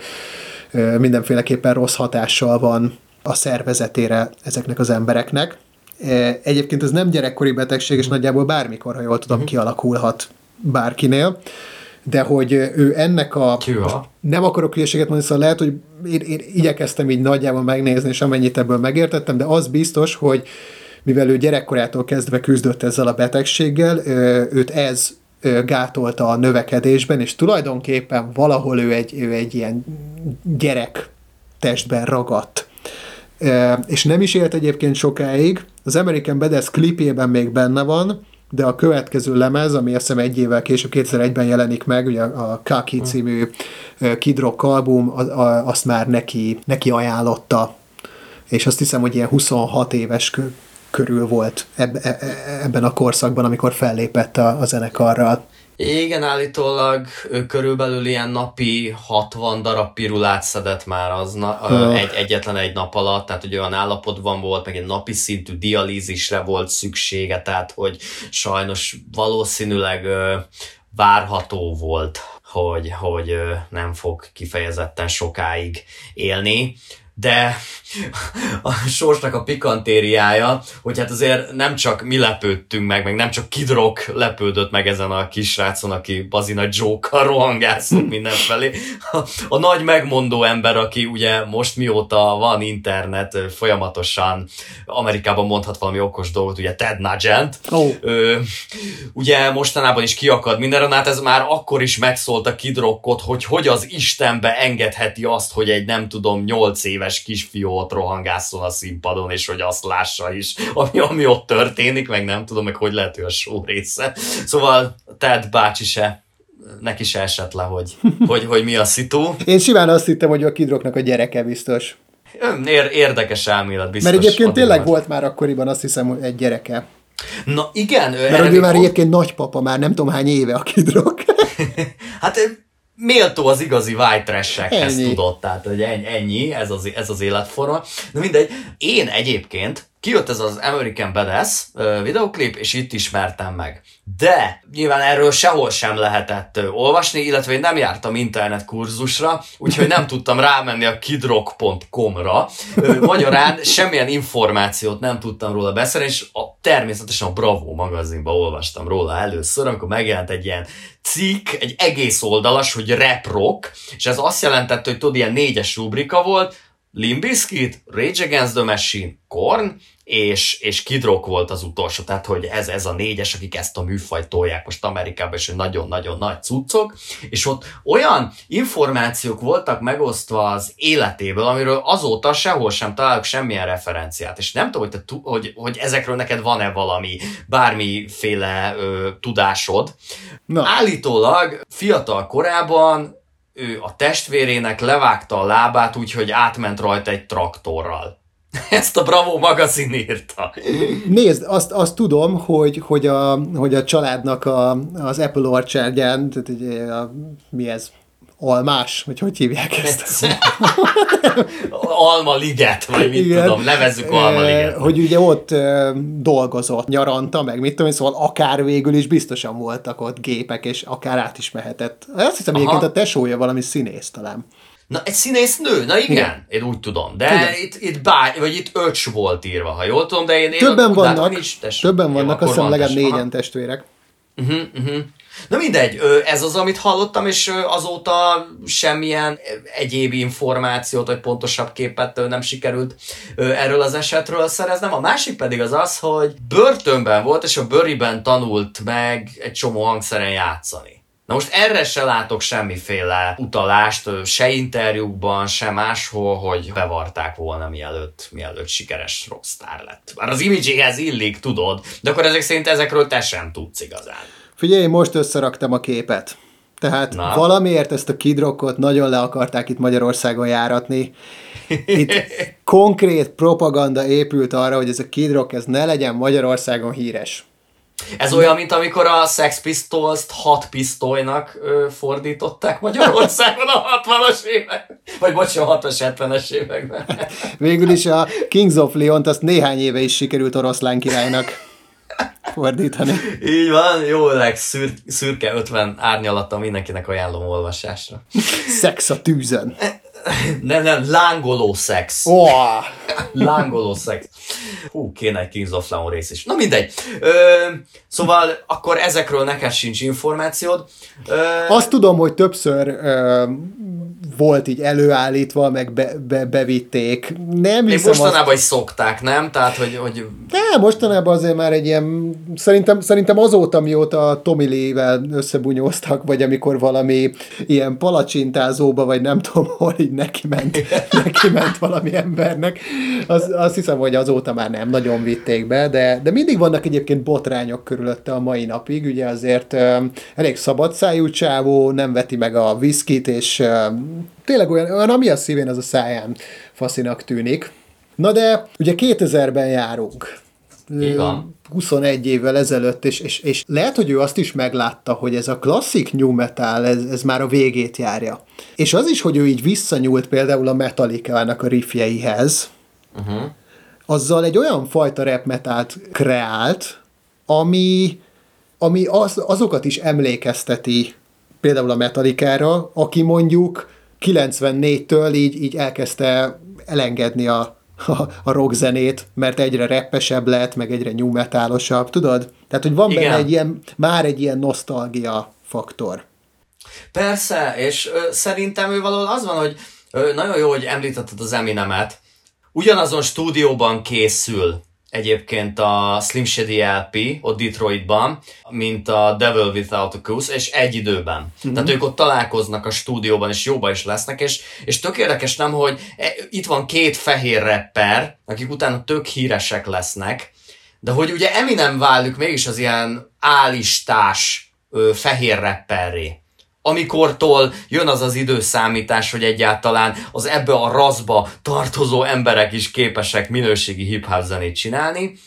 ö, mindenféleképpen rossz hatással van a szervezetére ezeknek az embereknek. Egyébként ez nem gyerekkori betegség, és nagyjából bármikor, ha jól tudom, uh-huh. kialakulhat bárkinél de hogy ő ennek a... Tűha. Nem akarok hülyeséget mondani, szóval lehet, hogy én, én igyekeztem így nagyjából megnézni, és amennyit ebből megértettem, de az biztos, hogy mivel ő gyerekkorától kezdve küzdött ezzel a betegséggel, őt ez gátolta a növekedésben, és tulajdonképpen valahol ő egy, ő egy ilyen gyerek testben ragadt. És nem is élt egyébként sokáig, az American Badass klipjében még benne van, de a következő lemez, ami azt hiszem egy évvel később, 2001-ben jelenik meg, ugye a Kaki hm. című Kid Rock album, azt már neki, neki ajánlotta, és azt hiszem, hogy ilyen 26 éves körül volt eb- e, e, ebben a korszakban, amikor fellépett a, a zenekarral. Igen, állítólag ő körülbelül ilyen napi 60 darab pirulát szedett már az na, egy, egyetlen egy nap alatt, tehát hogy olyan állapotban volt, meg egy napi szintű dialízisre volt szüksége, tehát hogy sajnos valószínűleg ö, várható volt, hogy, hogy ö, nem fog kifejezetten sokáig élni de a sorsnak a pikantériája, hogy hát azért nem csak mi lepődtünk meg, meg nem csak Kidrock lepődött meg ezen a kisrácon, aki bazina Joker rohangászott <laughs> mindenfelé. A, a nagy megmondó ember, aki ugye most mióta van internet, folyamatosan Amerikában mondhat valami okos dolgot, ugye Ted Nugent. Oh. Ö, ugye mostanában is kiakad mindenre, hát ez már akkor is megszólt a Kidrockot, hogy hogy az Istenbe engedheti azt, hogy egy nem tudom, nyolc éves éves kisfiú ott rohangászol a színpadon, és hogy azt lássa is, ami, ami ott történik, meg nem tudom, meg hogy lehet, hogy a show része. Szóval Ted bácsi se neki se esett le, hogy, hogy, hogy mi a szitu. Én simán azt hittem, hogy a kidroknak a gyereke biztos. Ér, érdekes elmélet biztos. Mert egyébként tényleg volt már akkoriban azt hiszem, hogy egy gyereke. Na igen. Mert ő már egyébként nagypapa, már nem tudom hány éve a kidrok. <laughs> hát méltó az igazi white trash-ekhez tudott, tehát hogy ennyi, ez az, ez az életforma. De mindegy, én egyébként kijött ez az American Badass videoklip, és itt ismertem meg. De nyilván erről sehol sem lehetett olvasni, illetve én nem jártam internet kurzusra, úgyhogy nem <laughs> tudtam rámenni a kidrock.com-ra. Magyarán semmilyen információt nem tudtam róla beszélni, és a, természetesen a Bravo magazinban olvastam róla először, amikor megjelent egy ilyen cikk, egy egész oldalas, hogy rap rock, és ez azt jelentette, hogy tudod, ilyen négyes rubrika volt, Limbiskit, Rage Against the Machine, Korn, és, és Kid Rock volt az utolsó, tehát hogy ez, ez a négyes, akik ezt a műfajt tolják most Amerikában, és nagyon-nagyon nagy cuccok, és ott olyan információk voltak megosztva az életéből, amiről azóta sehol sem találok semmilyen referenciát, és nem tudom, hogy, te, hogy, hogy ezekről neked van-e valami, bármiféle ö, tudásod. Na. Állítólag fiatal korában ő a testvérének levágta a lábát úgy, hogy átment rajta egy traktorral. <laughs> Ezt a Bravo magazin írta. Nézd, azt, azt tudom, hogy, hogy, a, hogy a családnak a, az Apple Orchardján, tehát ugye, a, mi ez, almás, vagy hogy hívják ezt? <laughs> Alma liget, vagy mit Igen. tudom, nevezzük Alma liget. Hogy ugye ott dolgozott nyaranta, meg mit tudom, szóval akár végül is biztosan voltak ott gépek, és akár át is mehetett. Azt hiszem, Aha. egyébként a tesója valami színész talán. Na, egy színész nő, na igen, igen. én úgy tudom, de igen. itt, itt bá, vagy itt öcs volt írva, ha jól tudom, de én... Többen én, vannak, is, test, többen vannak, azt hiszem legalább négyen testvérek. Uh-huh, uh-huh. Na mindegy, ez az, amit hallottam, és azóta semmilyen egyéb információt, vagy pontosabb képet nem sikerült erről az esetről szereznem. A másik pedig az az, hogy börtönben volt, és a bőriben tanult meg egy csomó hangszeren játszani. Na most erre se látok semmiféle utalást, se interjúkban, se máshol, hogy bevarták volna mielőtt, mielőtt sikeres rockstar lett. Már az imidzséhez illik, tudod, de akkor ezek szerint ezekről te sem tudsz igazán. Figyelj, most összeraktam a képet. Tehát Na. valamiért ezt a kidrokkot nagyon le akarták itt Magyarországon járatni. Itt <laughs> konkrét propaganda épült arra, hogy ez a kidrok ez ne legyen Magyarországon híres. Ez olyan, mint amikor a Sex Pistols-t hat pisztolynak ö, fordították Magyarországon a 60-as évek, vagy bocsánat, a 60-as, 70-es években. Végül is a Kings of Leon-t azt néhány éve is sikerült oroszlán királynak fordítani. Így van, jó leg, szür, szürke 50 árnyalata mindenkinek ajánlom olvasásra. Szex a tűzön. Nem, nem, lángoló szex. Oh. lángoló szex. Hú, kéne egy Kings of Leon rész is. Na mindegy. Ö, szóval akkor ezekről neked sincs információd. Ö, Azt tudom, hogy többször ö, volt így előállítva, meg be, be, bevitték. Nem hiszem mostanában azt... is szokták, nem? Tehát, hogy... hogy... De, mostanában azért már egy ilyen, szerintem, szerintem azóta, mióta Tommy Lee-vel összebunyóztak, vagy amikor valami ilyen palacsintázóba, vagy nem tudom, hol így neki ment, neki ment valami embernek, az, azt hiszem, hogy azóta már nem nagyon vitték be, de, de mindig vannak egyébként botrányok körülötte a mai napig, ugye azért um, elég szabadszájú csávó, nem veti meg a viszkit, és um, tényleg olyan, olyan, ami a szívén, az a száján faszinak tűnik. Na de ugye 2000-ben járunk. Igen. 21 évvel ezelőtt, és, és, és lehet, hogy ő azt is meglátta, hogy ez a klasszik new metal, ez, ez már a végét járja. És az is, hogy ő így visszanyúlt például a Metallica-nak a riffjeihez, uh-huh. azzal egy olyan fajta rap metalt kreált, ami, ami az, azokat is emlékezteti például a Metallica-ra, aki mondjuk 94-től így, így elkezdte elengedni a, a, a rockzenét, mert egyre reppesebb lett, meg egyre new metalosabb, tudod? Tehát, hogy van Igen. benne egy ilyen, már egy ilyen nosztalgia faktor. Persze, és ö, szerintem ő valahol az van, hogy ö, nagyon jó, hogy említetted az Eminemet. Ugyanazon stúdióban készül egyébként a Slim Shady LP, ott Detroitban, mint a Devil Without a Cause, és egy időben. Mm-hmm. Tehát ők ott találkoznak a stúdióban, és jóba is lesznek, és, és tök érdekes nem, hogy e, itt van két fehér rapper, akik utána tök híresek lesznek, de hogy ugye Eminem válik mégis az ilyen álistás ö, fehér rapperré amikortól jön az az időszámítás, hogy egyáltalán az ebbe a raszba tartozó emberek is képesek minőségi hip zenét csinálni,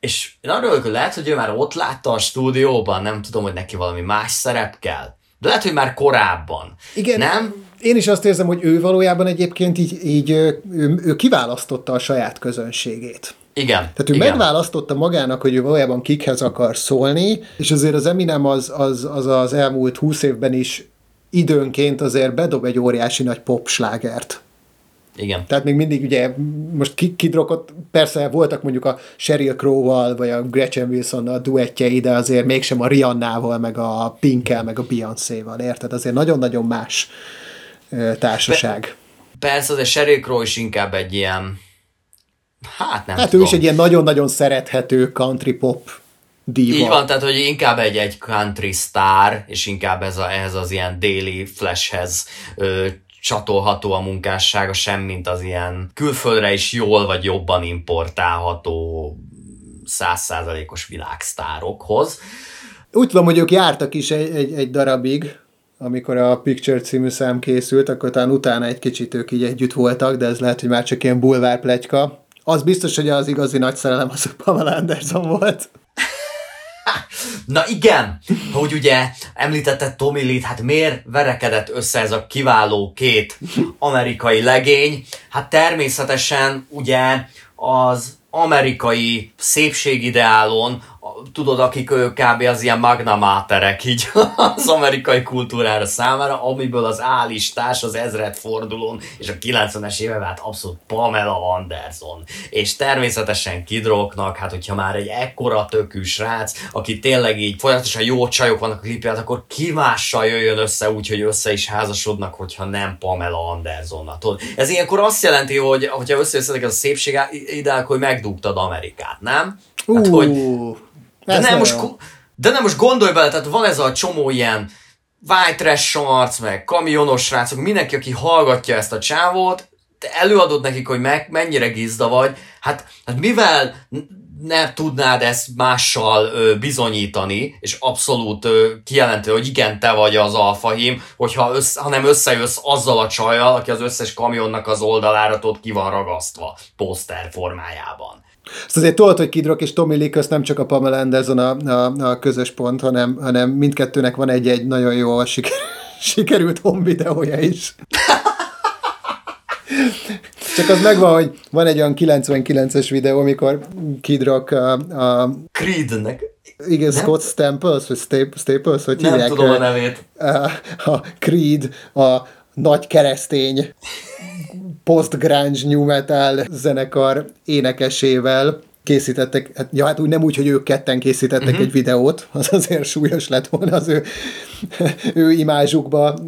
és én arra hogy lehet, hogy ő már ott látta a stúdióban, nem tudom, hogy neki valami más szerep kell. De lehet, hogy már korábban. Igen, nem? Én is azt érzem, hogy ő valójában egyébként így, így ő, ő kiválasztotta a saját közönségét. Igen. Tehát ő igen. megválasztotta magának, hogy ő valójában kikhez akar szólni, és azért az Eminem az az, az, az elmúlt húsz évben is időnként azért bedob egy óriási nagy popslágert. Igen. Tehát még mindig ugye most kidrokott, persze voltak mondjuk a Sheryl Crow-val, vagy a Gretchen wilson a duettjei, de azért mégsem a Rihanna-val, meg a Pinkkel, meg a Beyoncé-val, érted? Azért nagyon-nagyon más társaság. Be, persze, de Sheryl Crow is inkább egy ilyen Hát nem Hát tudom. ő is egy ilyen nagyon-nagyon szerethető country pop diva. Így van, tehát hogy inkább egy, egy country star, és inkább ez a, ehhez az ilyen daily flashhez ö, csatolható a munkássága, sem mint az ilyen külföldre is jól vagy jobban importálható százszázalékos világsztárokhoz. Úgy tudom, hogy ők jártak is egy, egy, egy darabig, amikor a Picture című szám készült, akkor talán utána egy kicsit ők így együtt voltak, de ez lehet, hogy már csak ilyen bulvár pletyka. Az biztos, hogy az igazi nagy szerelem az a Pamela Anderson volt. Na igen, hogy ugye említette Tommy Lee, hát miért verekedett össze ez a kiváló két amerikai legény? Hát természetesen ugye az amerikai szépségideálon tudod, akik kb. az ilyen magna máterek így <laughs> az amerikai kultúrára számára, amiből az állistás az ezred fordulón és a 90-es években hát abszolút Pamela Anderson. És természetesen kidróknak, hát hogyha már egy ekkora tökű srác, aki tényleg így folyamatosan jó csajok vannak a klipját, akkor ki mással jöjjön össze úgy, hogy össze is házasodnak, hogyha nem Pamela Anderson. Tudod? Ez ilyenkor azt jelenti, hogy hogyha összejössze ez a szépség ideák, hogy megdugtad Amerikát, nem? Hát, hogy de nem, most, de nem most gondolj bele, tehát van ez a csomó ilyen white trash arc, meg kamionos srácok, mindenki, aki hallgatja ezt a csávót, te előadod nekik, hogy meg, mennyire gizda vagy, hát, hát mivel ne tudnád ezt mással ö, bizonyítani, és abszolút ö, kijelentő, hogy igen, te vagy az alfahím, hogyha össze, hanem összejössz azzal a csajjal, aki az összes kamionnak az oldalára ott ki van ragasztva, poszter formájában. Ezt azért tudod, hogy Kid Rock és Tommy Lee közt nem csak a Pamela Anderson a, a, a közös pont, hanem, hanem mindkettőnek van egy-egy nagyon jó siker, <laughs> sikerült home videója is. <laughs> Csak az megvan, hogy van egy olyan 99-es videó, amikor Kid Rock a... a Creednek. Igen, nem? Scott Staples, vagy Staples, hogy Nem hívják? tudom a nevét. A, a Creed, a nagy keresztény post-grunge new metal zenekar énekesével készítettek, hát, ja, hát úgy nem úgy, hogy ők ketten készítettek uh-huh. egy videót, az azért súlyos lett volna az ő, ő imázsukba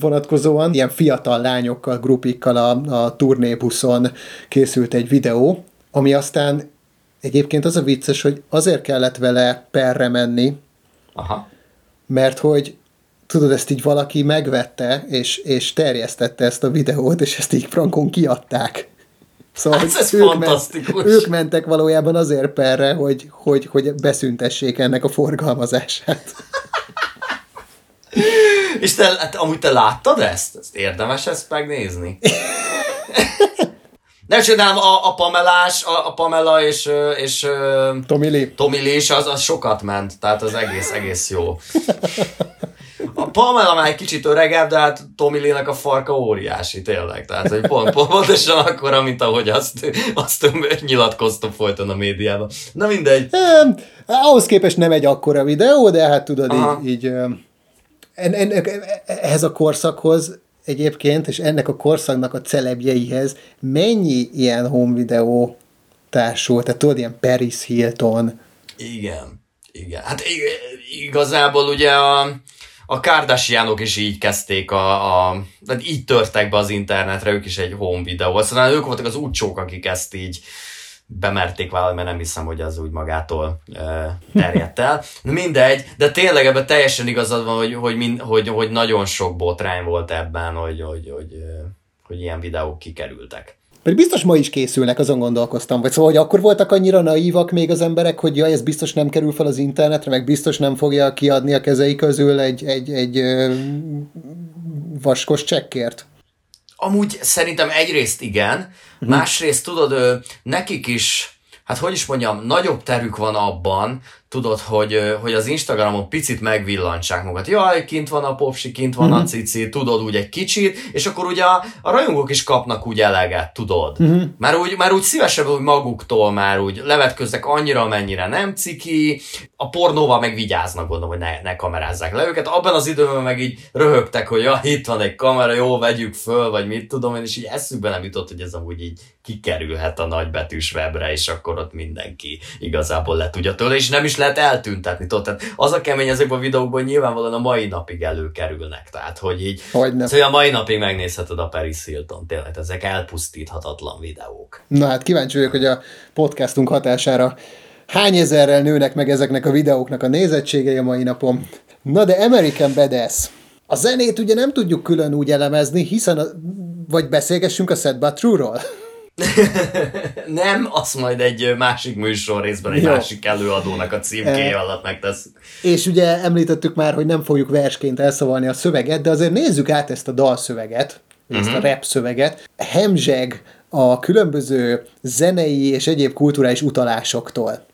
vonatkozóan. Ilyen fiatal lányokkal, grupikkal a, a turnébuszon készült egy videó, ami aztán egyébként az a vicces, hogy azért kellett vele perre menni, Aha. mert hogy tudod, ezt így valaki megvette, és, és terjesztette ezt a videót, és ezt így frankon kiadták. Szóval hát ez ők. Ment, ők mentek valójában azért perre, hogy, hogy, hogy beszüntessék ennek a forgalmazását. <laughs> És te, hát, amúgy te láttad ezt? ezt érdemes ezt megnézni? <laughs> Nem csinálom, a, a Pamelás, a, a Pamela és, és. Tommy Lee is, az, az sokat ment, tehát az egész, egész jó. <laughs> A Pamela már egy kicsit öregebb, de hát Tommy Lee-nek a farka óriási, tényleg. Tehát, hogy pont, pont pontosan akkora, mint ahogy azt, azt nyilatkoztam folyton a médiában. Na mindegy. Um, ahhoz képest nem egy akkora videó, de hát tudod, Aha. így, így en, en, ehhez a korszakhoz egyébként, és ennek a korszaknak a celebjeihez mennyi ilyen home videó társul, tehát tudod, ilyen Paris Hilton. Igen, igen. Hát igazából ugye a, a Kardashianok is így kezdték a, a tehát így törtek be az internetre, ők is egy home videó. Aztán ők voltak az úcsók, akik ezt így bemerték vállalni, mert nem hiszem, hogy az úgy magától e, terjedt el. Mindegy, de tényleg ebben teljesen igazad van, hogy, hogy, mind, hogy, hogy nagyon sok botrány volt ebben, hogy, hogy, hogy, hogy ilyen videók kikerültek. Pedig biztos ma is készülnek, azon gondolkoztam. Vagy szóval, hogy akkor voltak annyira naívak még az emberek, hogy jaj, ez biztos nem kerül fel az internetre, meg biztos nem fogja kiadni a kezei közül egy, egy, egy ö, vaskos csekkért. Amúgy szerintem egyrészt igen, uh-huh. másrészt tudod, nekik is, hát hogy is mondjam, nagyobb terük van abban, tudod, hogy, hogy az Instagramon picit megvillantsák magukat. Jaj, kint van a popsi, kint van uh-huh. a mhm. cici, tudod úgy egy kicsit, és akkor ugye a, a rajongók is kapnak úgy eleget, tudod. Uh-huh. Már, úgy, már úgy szívesebb úgy maguktól már úgy levetköznek annyira, amennyire nem ciki, a pornóval meg vigyáznak, gondolom, hogy ne, ne kamerázzák le őket. Abban az időben meg így röhögtek, hogy ja, itt van egy kamera, jó, vegyük föl, vagy mit tudom én, és így eszükbe nem jutott, hogy ez amúgy így kikerülhet a nagybetűs webre, és akkor ott mindenki igazából le tudja tőle, és nem is lehet eltüntetni. Tudod? Tehát az a kemény ezekben a videókban, nyilvánvalóan a mai napig előkerülnek. Tehát, hogy így hogy nem. Szóval a mai napig megnézheted a Paris Hilton. Tényleg, ezek elpusztíthatatlan videók. Na hát kíváncsi vagyok, hogy a podcastunk hatására hány ezerrel nőnek meg ezeknek a videóknak a nézettségei a mai napon. Na de American Badass. A zenét ugye nem tudjuk külön úgy elemezni, hiszen a, vagy beszélgessünk a Set But True-ról. <laughs> nem, azt majd egy másik műsor részben egy Jó. másik előadónak a címkéje alatt megtesz. És ugye említettük már, hogy nem fogjuk versként elszavalni a szöveget, de azért nézzük át ezt a dalszöveget, uh-huh. ezt a mhm. rap szöveget. Hemzseg a különböző zenei és egyéb kulturális utalásoktól.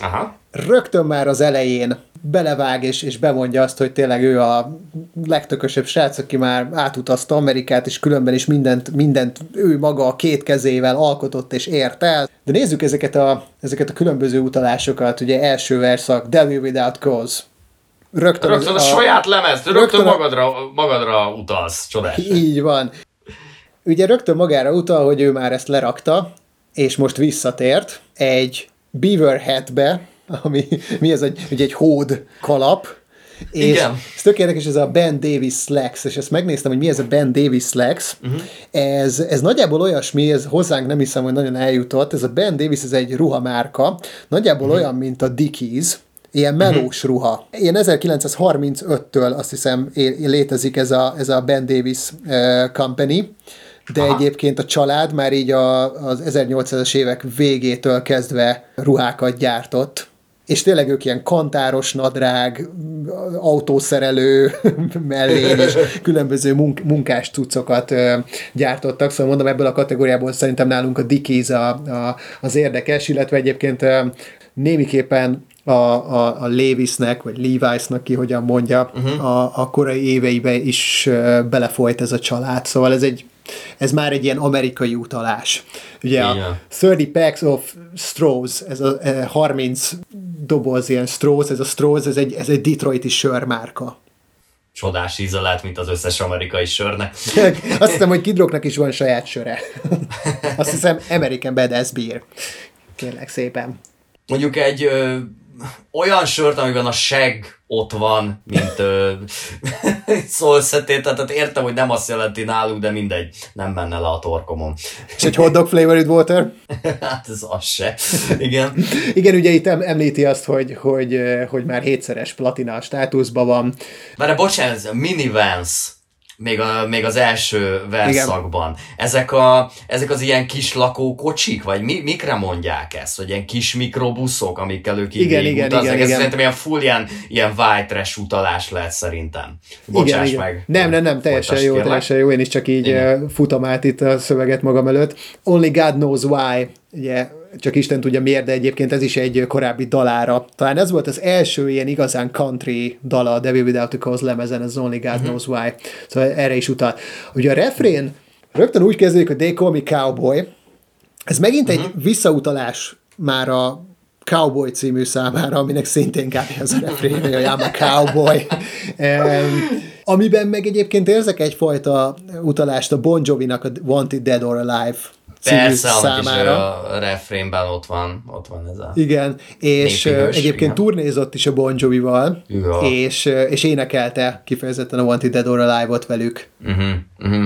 Aha. Rögtön már az elején belevág és, és bemondja azt, hogy tényleg ő a legtökösebb srác, aki már átutazta Amerikát, és különben is mindent, mindent ő maga a két kezével alkotott és ért el. De nézzük ezeket a, ezeket a különböző utalásokat, ugye első verszak, Devil Without Cause. Rögtön, rögtön a, a, saját lemez, rögtön, rögtön magadra, magadra utalsz, csodás. Így van. Ugye rögtön magára utal, hogy ő már ezt lerakta, és most visszatért egy beaver hatbe, ami mi ez egy, ugye egy hód kalap, és Igen. ez tök érdekes, ez a Ben Davis Slacks, és ezt megnéztem, hogy mi ez a Ben Davis Slacks. Uh-huh. Ez, ez nagyjából olyasmi, ez hozzánk nem hiszem, hogy nagyon eljutott, ez a Ben Davis, ez egy ruhamárka, nagyjából uh-huh. olyan, mint a Dickies, ilyen melós uh-huh. ruha. Ilyen 1935-től azt hiszem létezik ez a, ez a Ben Davis uh, Company, de Aha. egyébként a család már így a, az 1800-as évek végétől kezdve ruhákat gyártott és tényleg ők ilyen kantáros nadrág, autószerelő <laughs> mellény, és különböző munk- munkás cuccokat gyártottak, szóval mondom, ebből a kategóriából szerintem nálunk a Dickies a, a, az érdekes, illetve egyébként némiképpen a, a, a Levisnek, vagy Levi'snak ki hogyan mondja, uh-huh. a, a korai éveibe is belefolyt ez a család, szóval ez egy ez már egy ilyen amerikai utalás. Ugye Igen. a 30 packs of straws, ez a 30 doboz ilyen straws, ez a straws, ez egy, ez egy detroiti sörmárka. Csodás íze lehet, mint az összes amerikai sörnek. <laughs> Azt hiszem, hogy Kidroknak is van saját söre. <laughs> Azt hiszem, American Badass Beer. Kérlek szépen. Mondjuk egy olyan sört, amiben a seg ott van, mint <laughs> szólszetét, tehát értem, hogy nem azt jelenti náluk, de mindegy, nem menne le a torkomon. És egy hot dog flavored water? <laughs> hát ez az se. Igen. Igen, ugye itt említi azt, hogy, hogy, hogy már hétszeres platina státuszban van. Mert bocsánat, ez a minivans még, a, még az első verszakban. Igen. Ezek, a, ezek az ilyen kis lakókocsik, vagy mi, mikre mondják ezt? Vagy ilyen kis mikrobuszok, amikkel ők így igen, igen, utaznak. Igen, Ez igen. szerintem ilyen full ilyen, ilyen white trash utalás lehet szerintem. Bocsáss igen, meg. Igen. Nem, nem, nem, teljesen jó, teljesen jó. Én is csak így igen. futom át itt a szöveget magam előtt. Only God knows why. Ugye csak Isten tudja miért, de egyébként ez is egy korábbi dalára. Talán ez volt az első ilyen igazán country dala a Devil Without a Cause lemezen, az Only God uh-huh. Knows Why. Szóval erre is utal. Ugye a refrén rögtön úgy kezdődik, hogy They Call Me Cowboy. Ez megint uh-huh. egy mhm. visszautalás már a Cowboy című számára, aminek szintén kb. az a refrén, hogy I'm a cowboy. <laughs> um, amiben meg egyébként érzek egyfajta utalást a Bon Jovi-nak a Wanted Dead or Alive Persze, számára. a refrénben ott van, ott van ez a Igen, és egyébként igen. turnézott is a Bon Jovi-val, ja. és, és énekelte kifejezetten a Wanted Dead or Alive-ot velük. Uh-huh, uh-huh.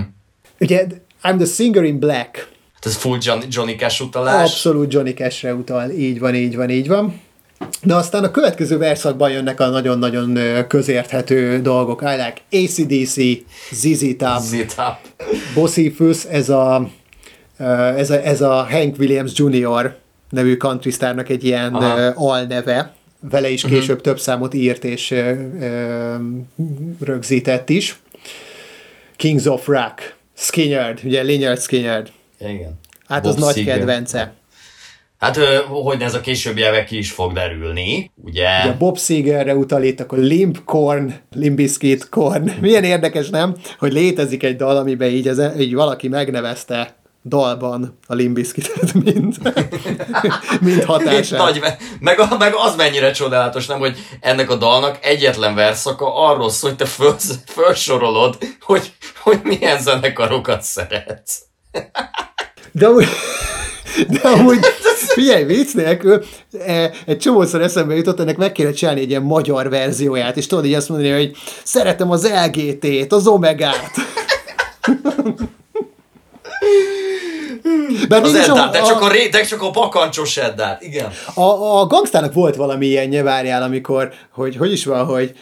Ugye, I'm the singer in black. Hát ez full Johnny, Johnny Cash utalás. Abszolút Johnny Cash-re utal, így van, így van, így van. De aztán a következő verszakban jönnek a nagyon-nagyon közérthető dolgok. I like ACDC, ZZ Top. Bossy Fuss, ez a ez a, ez a Hank Williams Jr. nevű country starnak egy ilyen Aha. alneve, vele is később uh-huh. több számot írt és ö, ö, rögzített is. Kings of Rock, Skinnerd, ugye Lynyrd Skinnerd. Igen. Hát Bob az nagy Seger. kedvence. Hát, hogy ez a későbbi évek ki is fog derülni, ugye? ugye Bob Segerre utal itt, akkor Limp Korn, Limbiskit Korn. Milyen érdekes, nem? Hogy létezik egy dal, amiben így, az, így valaki megnevezte dalban a Limbiskitet, <laughs> mint, mint hatását. Nagy, meg, meg az mennyire csodálatos, nem, hogy ennek a dalnak egyetlen verszaka arról szól, hogy te föl, felsorolod, hogy, hogy milyen zenekarokat szeretsz. De amúgy, de amúgy figyelj, vicc nélkül, e, egy csomószor eszembe jutott, ennek meg kéne csinálni egy ilyen magyar verzióját, és tudod így azt mondani, hogy szeretem az LGT-t, az Omegát. <laughs> Bár az Eddát, de, csak a, ré, de csak a bakancsos Eddát, igen. A, a gangstának volt valami ilyen várjál, amikor, hogy hogy is van, hogy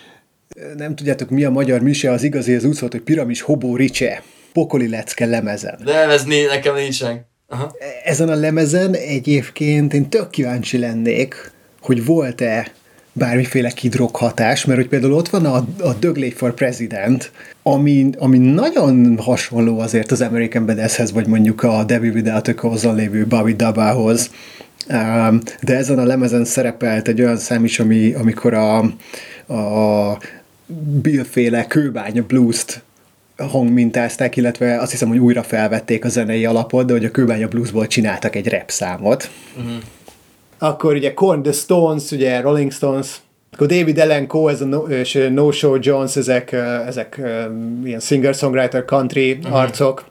nem tudjátok mi a magyar mise, az igazi az úgy szólt, hogy piramis hobó ricse, pokoli lecke lemezen. De ez né, nekem nincsen. Aha. Ezen a lemezen egyébként én tök kíváncsi lennék, hogy volt-e bármiféle kidroghatás, mert hogy például ott van a, a Dögley for President, ami, ami nagyon hasonló azért az American Badasshez, vagy mondjuk a Debbie Without a cause lévő Bobby Dabához. Um, de ezen a lemezen szerepelt egy olyan szám is, ami, amikor a, a Bill-féle kőbánya blues-t hangmintázták, illetve azt hiszem, hogy újra felvették a zenei alapot, de hogy a kőbánya bluesból csináltak egy rap számot. Uh-huh akkor ugye Korn the Stones, ugye Rolling Stones, akkor David Allen Coe ez a no, és No Show Jones, ezek, ezek ilyen singer-songwriter country uh-huh. arcok,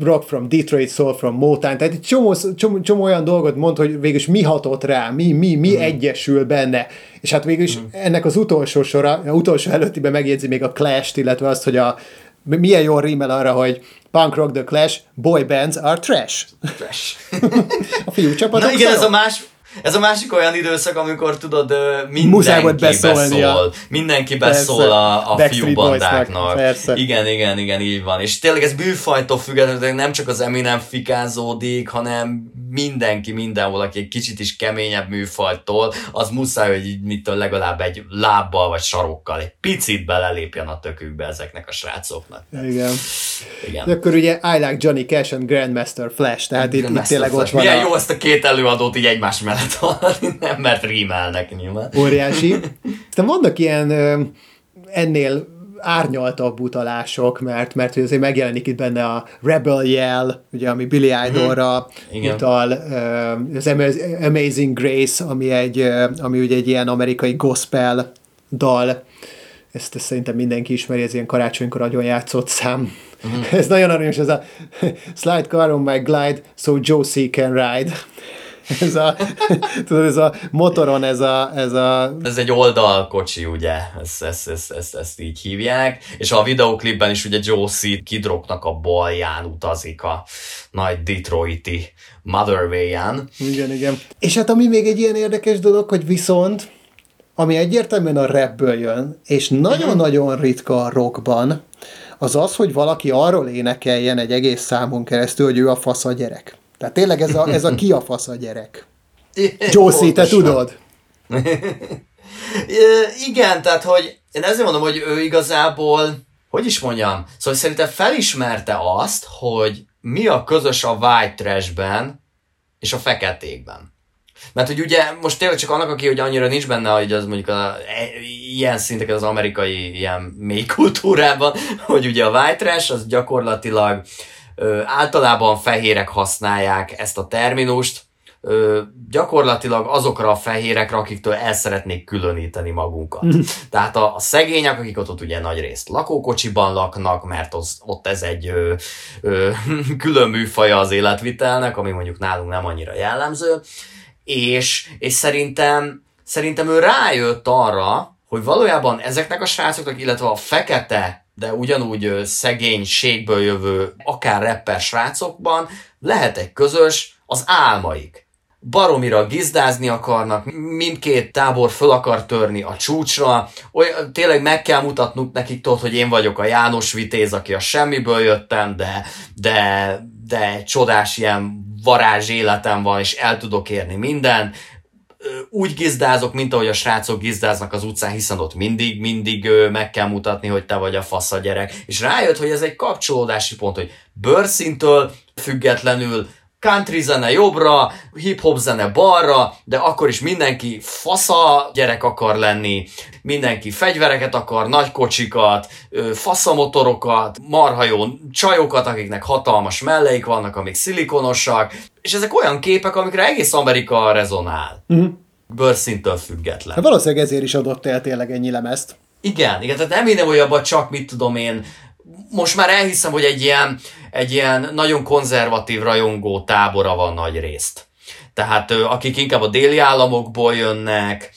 Rock from Detroit, Soul from Motown, tehát egy csomó, csomó, csomó olyan dolgot mond, hogy végülis mi hatott rá, mi, mi, mi uh-huh. egyesül benne, és hát végülis uh-huh. ennek az utolsó sora, az utolsó előttiben megjegyzi még a Clash-t, illetve azt, hogy a milyen jól rímel arra, hogy punk rock the clash, boy bands are trash. Trash. <laughs> a fiú csapatok Na igen, ez a más, Ez a másik olyan időszak, amikor tudod, mindenki beszól. Mindenki beszól a, a fiúbandáknak. Igen, igen, igen, így van. És tényleg ez bűfajtól függetlenül nem csak az Eminem fikázódik, hanem mindenki mindenhol, aki egy kicsit is keményebb műfajtól, az muszáj, hogy így mitől legalább egy lábbal vagy sarokkal egy picit belelépjen a tökükbe ezeknek a srácoknak. Igen. Igen. De akkor ugye I like Johnny Cash and Grandmaster Flash, tehát itt, itt tényleg ott van Milyen a... jó ezt a két előadót így egymás mellett hallani, nem, mert rímelnek nyilván. Óriási. Aztán vannak ilyen ennél árnyaltabb utalások, mert, mert hogy azért megjelenik itt benne a Rebel Yell, ugye, ami Billy mhm. Idolra mm-hmm. utal, az Amazing Grace, ami, egy, ami ugye egy ilyen amerikai gospel dal, ezt, ezt szerintem mindenki ismeri, ez ilyen karácsonykor nagyon játszott szám. Uh-huh. Ez nagyon aranyos, ez a <laughs> slide car on my glide, so Josie can ride ez a, tudod, ez a motoron, ez a, ez a... Ez egy oldalkocsi, ugye, ezt, ezt, ezt, ezt, ezt így hívják, és a videoklipben is ugye Josie kidroknak a balján utazik a nagy Detroiti Motherway-en. Igen, igen. És hát ami még egy ilyen érdekes dolog, hogy viszont ami egyértelműen a rapből jön, és nagyon-nagyon ritka a rockban, az az, hogy valaki arról énekeljen egy egész számon keresztül, hogy ő a fasz a gyerek. Tehát tényleg ez a, ez a ki a fasz a gyerek. <laughs> Josie, te tudod? <laughs> Igen, tehát hogy én ezért mondom, hogy ő igazából, hogy is mondjam, szóval szerintem felismerte azt, hogy mi a közös a white trashben és a feketékben. Mert hogy ugye most tényleg csak annak, aki hogy annyira nincs benne, hogy az mondjuk a, e, ilyen szintek az amerikai ilyen mély kultúrában, <laughs> hogy ugye a white trash az gyakorlatilag ö, általában fehérek használják ezt a terminust, gyakorlatilag azokra a fehérekre, akiktől el szeretnék különíteni magunkat. Mm. Tehát a, a szegények, akik ott, ott ugye nagy részt lakókocsiban laknak, mert az, ott ez egy ö, ö, <laughs> külön műfaja az életvitelnek, ami mondjuk nálunk nem annyira jellemző, és, és szerintem, szerintem ő rájött arra, hogy valójában ezeknek a srácoknak, illetve a fekete de ugyanúgy szegénységből jövő, akár rapper srácokban lehet egy közös az álmaik. Baromira gizdázni akarnak, mindkét tábor föl akar törni a csúcsra, olyan, tényleg meg kell mutatnunk nekik tudod, hogy én vagyok a János Vitéz, aki a semmiből jöttem, de, de, de csodás ilyen varázs életem van, és el tudok érni minden úgy gizdázok, mint ahogy a srácok gizdáznak az utcán, hiszen ott mindig, mindig meg kell mutatni, hogy te vagy a fasz a gyerek. És rájött, hogy ez egy kapcsolódási pont, hogy bőrszintől függetlenül country zene jobbra, hip-hop zene balra, de akkor is mindenki fasza gyerek akar lenni, mindenki fegyvereket akar, nagy kocsikat, faszamotorokat, marha jó csajokat, akiknek hatalmas melleik vannak, amik szilikonosak, és ezek olyan képek, amikre egész Amerika rezonál. Uh-huh. Bőrszintől független. Hát valószínűleg ezért is adott el tényleg ennyi lemezt. Igen, igen, tehát nem hogy abban csak mit tudom én, most már elhiszem, hogy egy ilyen, egy ilyen nagyon konzervatív rajongó tábora van nagy részt. Tehát akik inkább a déli államokból jönnek,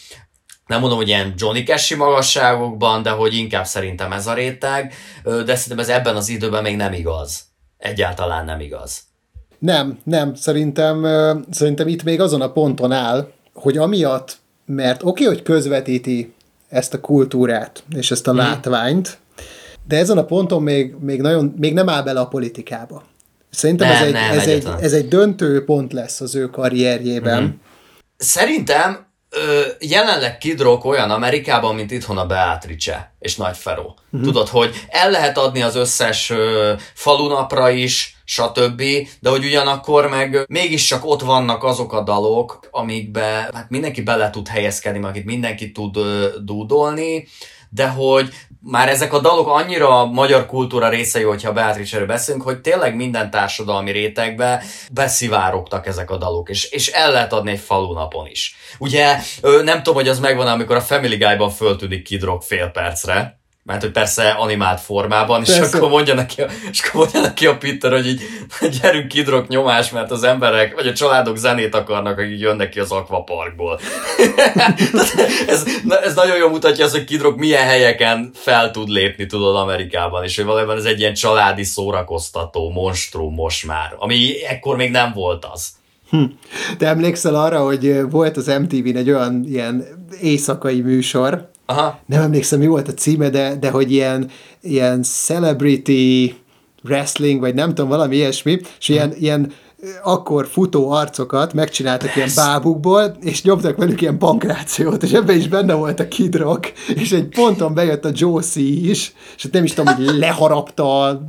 nem mondom, hogy ilyen Johnny Cash magasságokban, de hogy inkább szerintem ez a réteg, de szerintem ez ebben az időben még nem igaz. Egyáltalán nem igaz. Nem, nem, szerintem, szerintem itt még azon a ponton áll, hogy amiatt, mert oké, okay, hogy közvetíti ezt a kultúrát és ezt a hmm. látványt, de ezen a ponton még, még, nagyon, még nem áll bele a politikába. Szerintem nem, ez, egy, nem, ez, egy, ez egy döntő pont lesz az ő karrierjében. Mm-hmm. Szerintem ö, jelenleg Kid Rock olyan Amerikában, mint itthon a Beatrice és Nagy Feró. Mm-hmm. Tudod, hogy el lehet adni az összes ö, falunapra is, stb., de hogy ugyanakkor meg mégiscsak ott vannak azok a dalok, amikbe hát mindenki bele tud helyezkedni, akit mindenki tud ö, dúdolni, de hogy már ezek a dalok annyira a magyar kultúra részei, hogyha Beatrice-ről beszélünk, hogy tényleg minden társadalmi rétegbe beszivárogtak ezek a dalok, és, és el lehet adni egy falunapon is. Ugye nem tudom, hogy az megvan, amikor a Family Guy-ban föltűnik Kid Rock fél percre, mert hogy persze animált formában, persze. és akkor mondja neki, a, és akkor mondja neki a Peter, hogy így gyerünk kidrok nyomás, mert az emberek, vagy a családok zenét akarnak, akik jönnek ki az akvaparkból. <laughs> ez, ez nagyon jól mutatja azt, hogy kidrok milyen helyeken fel tud lépni, tudod, Amerikában, és hogy valójában ez egy ilyen családi szórakoztató monstrum most már, ami ekkor még nem volt az. Hm. Te emlékszel arra, hogy volt az MTV-n egy olyan ilyen éjszakai műsor, Aha. nem emlékszem, mi volt a címe, de, de hogy ilyen, ilyen celebrity wrestling, vagy nem tudom, valami ilyesmi, és ilyen, ilyen akkor futó arcokat megcsináltak ilyen bábukból, és nyomtak velük ilyen pankrációt, és ebben is benne volt a Kid Rock, és egy ponton bejött a Josie is, és nem is tudom, hogy leharapta a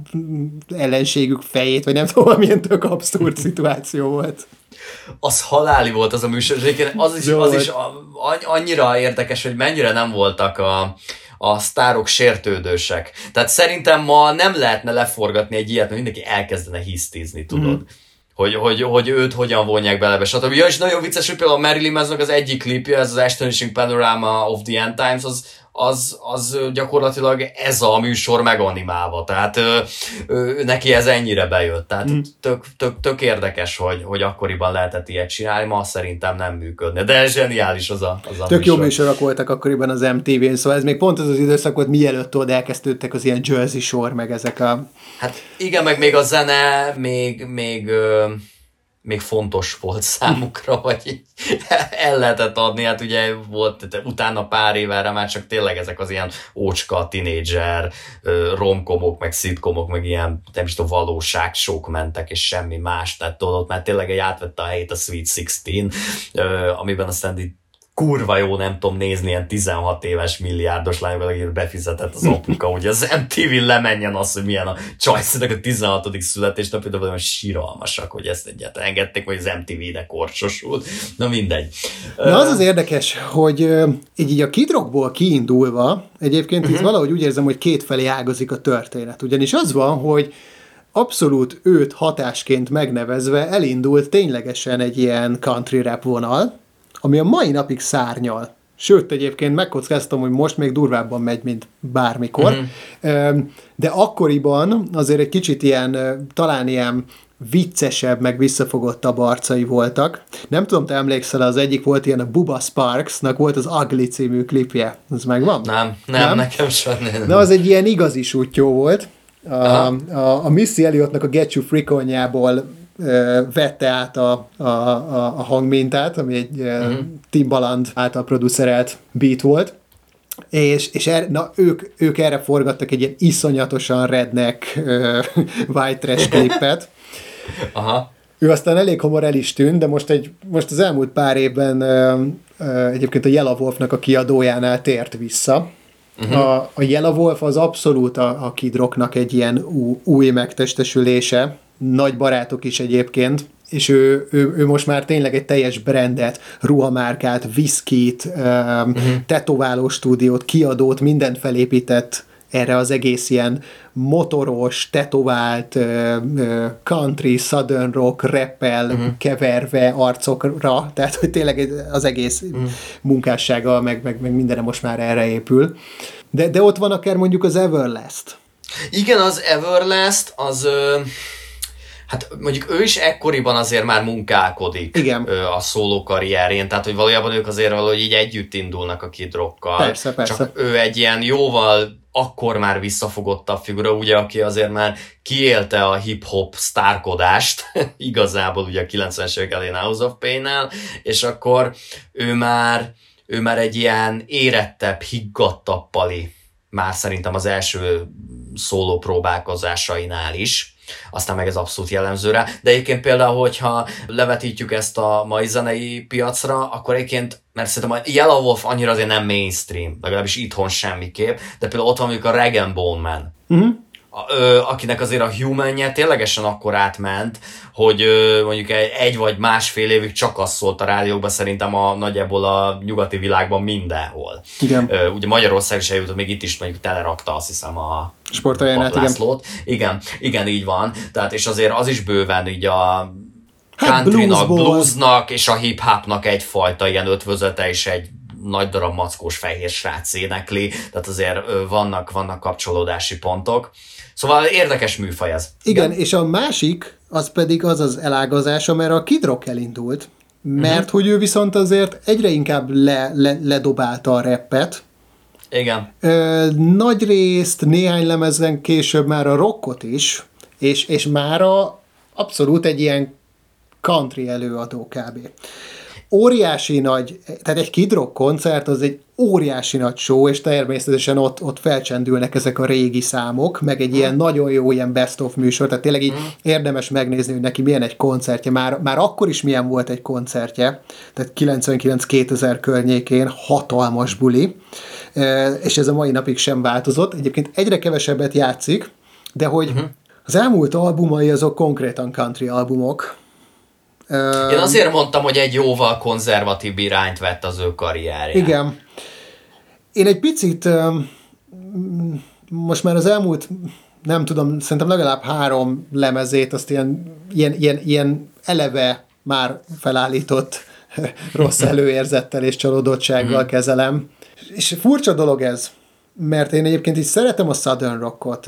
ellenségük fejét, vagy nem tudom, milyen tök abszurd szituáció volt. Az haláli volt az a műsor, és az is, az is a- annyira érdekes, hogy mennyire nem voltak a, a sztárok sértődősek. Tehát szerintem ma nem lehetne leforgatni egy ilyet, mert mindenki elkezdene hisztizni, tudod. Mm. Hogy, hogy, hogy őt hogyan vonják bele, stb. Ja, és nagyon vicces, hogy például Marilyn Mansonnak az egyik klipje, ez az Astonishing Panorama of the End Times, az, az, az gyakorlatilag ez a műsor meganimálva, tehát ö, ö, neki ez ennyire bejött, tehát mm. tök, tök, tök érdekes, hogy, hogy akkoriban lehetett ilyet csinálni, ma szerintem nem működne, de zseniális az a, az a Tök jó műsorok voltak akkoriban az MTV-n, szóval ez még pont az az időszak volt, mielőtt ott elkezdődtek az ilyen Jersey Shore, meg ezek a... Hát igen, meg még a zene még, még, ö, még fontos volt számukra, <laughs> vagy így el lehetett adni, hát ugye volt utána pár évre már csak tényleg ezek az ilyen ócska, tinédzser, romkomok, meg szitkomok, meg ilyen, nem is tudom, valóság sok mentek, és semmi más, tehát tudod, már tényleg egy átvette a helyét a Sweet 16, ö, amiben aztán így kurva jó, nem tudom nézni, ilyen 16 éves milliárdos lányokat, akik befizetett az apuka, hogy az MTV lemenjen az, hogy milyen a Csajszínek a 16. születésnapja, de valami síralmasak, hogy ezt egyáltalán engedték, hogy az MTV ide korsosult. Na mindegy. Na az az érdekes, hogy így, így a kidrokból kiindulva, egyébként uh-huh. itt valahogy úgy érzem, hogy kétfelé ágazik a történet. Ugyanis az van, hogy abszolút őt hatásként megnevezve elindult ténylegesen egy ilyen country rap vonal, ami a mai napig szárnyal. Sőt, egyébként megkockáztam, hogy most még durvábban megy, mint bármikor. Uh-huh. De akkoriban azért egy kicsit ilyen, talán ilyen viccesebb, meg visszafogottabb arcai voltak. Nem tudom, te emlékszel, az egyik volt ilyen a Bubba Sparksnak volt az Ugly című klipje. Ez megvan? Nem, nem, nem? nekem sem. Nem. Na, az egy ilyen igazi sútyó volt. A, a, a Missy Elliottnak a Get You Freakonjából vette át a, a, a, a hangmintát, ami egy uh-huh. Timbaland által producerelt beat volt. És, és er, na, ők, ők erre forgattak egy ilyen iszonyatosan redneck uh, white trash klipet. Aha. Ő aztán elég hamar el is tűnt, de most, egy, most az elmúlt pár évben ö, ö, egyébként a Yellow Wolfnak a kiadójánál tért vissza. Uh-huh. A, a Yellow Wolf az abszolút a, a Kid Rocknak egy ilyen ú, új megtestesülése, nagy barátok is egyébként, és ő, ő, ő most már tényleg egy teljes brandet, ruhamárkát, viszkit, uh-huh. tetováló stúdiót, kiadót, mindent felépített erre az egész ilyen motoros, tetovált, country, southern rock, rappel uh-huh. keverve arcokra, tehát hogy tényleg az egész uh-huh. munkássága, meg, meg, meg mindenre most már erre épül. De, de ott van akár mondjuk az Everlast. Igen, az Everlast, az... Ö... Hát mondjuk ő is ekkoriban azért már munkálkodik Igen. a szóló karrierjén, tehát hogy valójában ők azért valahogy így együtt indulnak a Kid Rockkal. Persze, persze. Csak ő egy ilyen jóval akkor már visszafogottabb figura, ugye, aki azért már kiélte a hip-hop sztárkodást, <laughs> igazából ugye a 90-es évek elején House of Pain-nál, és akkor ő már, ő már egy ilyen érettebb, higgadtabb pali, már szerintem az első szóló próbálkozásainál is aztán meg ez abszolút jellemző rá. De egyébként például, hogyha levetítjük ezt a mai zenei piacra, akkor egyébként, mert szerintem a Yellow Wolf annyira azért nem mainstream, legalábbis itthon semmiképp, de például ott van mondjuk a Rag Bone Man. Uh-huh. Ö, akinek azért a human ténylegesen akkor átment, hogy ö, mondjuk egy, egy vagy másfél évig csak az szólt a rádiókban, szerintem a nagyjából a nyugati világban mindenhol. Igen. Ö, ugye Magyarország is eljutott, még itt is mondjuk telerakta azt hiszem a Sportaljánát, igen. igen. igen. Így van. Tehát és azért az is bőven így a countrynak, bluesból. bluesnak és a hip-hopnak egyfajta ilyen ötvözete és egy nagy darab mackós fehér srác énekli, tehát azért vannak, vannak kapcsolódási pontok. Szóval érdekes műfaj ez. Igen, és a másik, az pedig az az elágazás, amire a Kid Rock elindult, mert uh-huh. hogy ő viszont azért egyre inkább le, le, ledobálta a reppet, Igen. Ö, nagy részt, néhány lemezen később már a rockot is, és, és mára abszolút egy ilyen country előadó kb. Óriási nagy, tehát egy Kid Rock koncert az egy óriási nagy show, és természetesen ott, ott felcsendülnek ezek a régi számok, meg egy ilyen nagyon jó ilyen best of műsor, tehát tényleg így érdemes megnézni, hogy neki milyen egy koncertje, már, már akkor is milyen volt egy koncertje, tehát 99-2000 környékén hatalmas buli, és ez a mai napig sem változott. Egyébként egyre kevesebbet játszik, de hogy uh-huh. az elmúlt albumai azok konkrétan country albumok. Én azért mondtam, hogy egy jóval konzervatív irányt vett az ő karrierje. Igen. Én egy picit most már az elmúlt, nem tudom, szerintem legalább három lemezét, azt ilyen, ilyen, ilyen, ilyen eleve már felállított <laughs> rossz <laughs> előérzettel és csalódottsággal mhm. kezelem. És furcsa dolog ez, mert én egyébként is szeretem a Southern Rockot.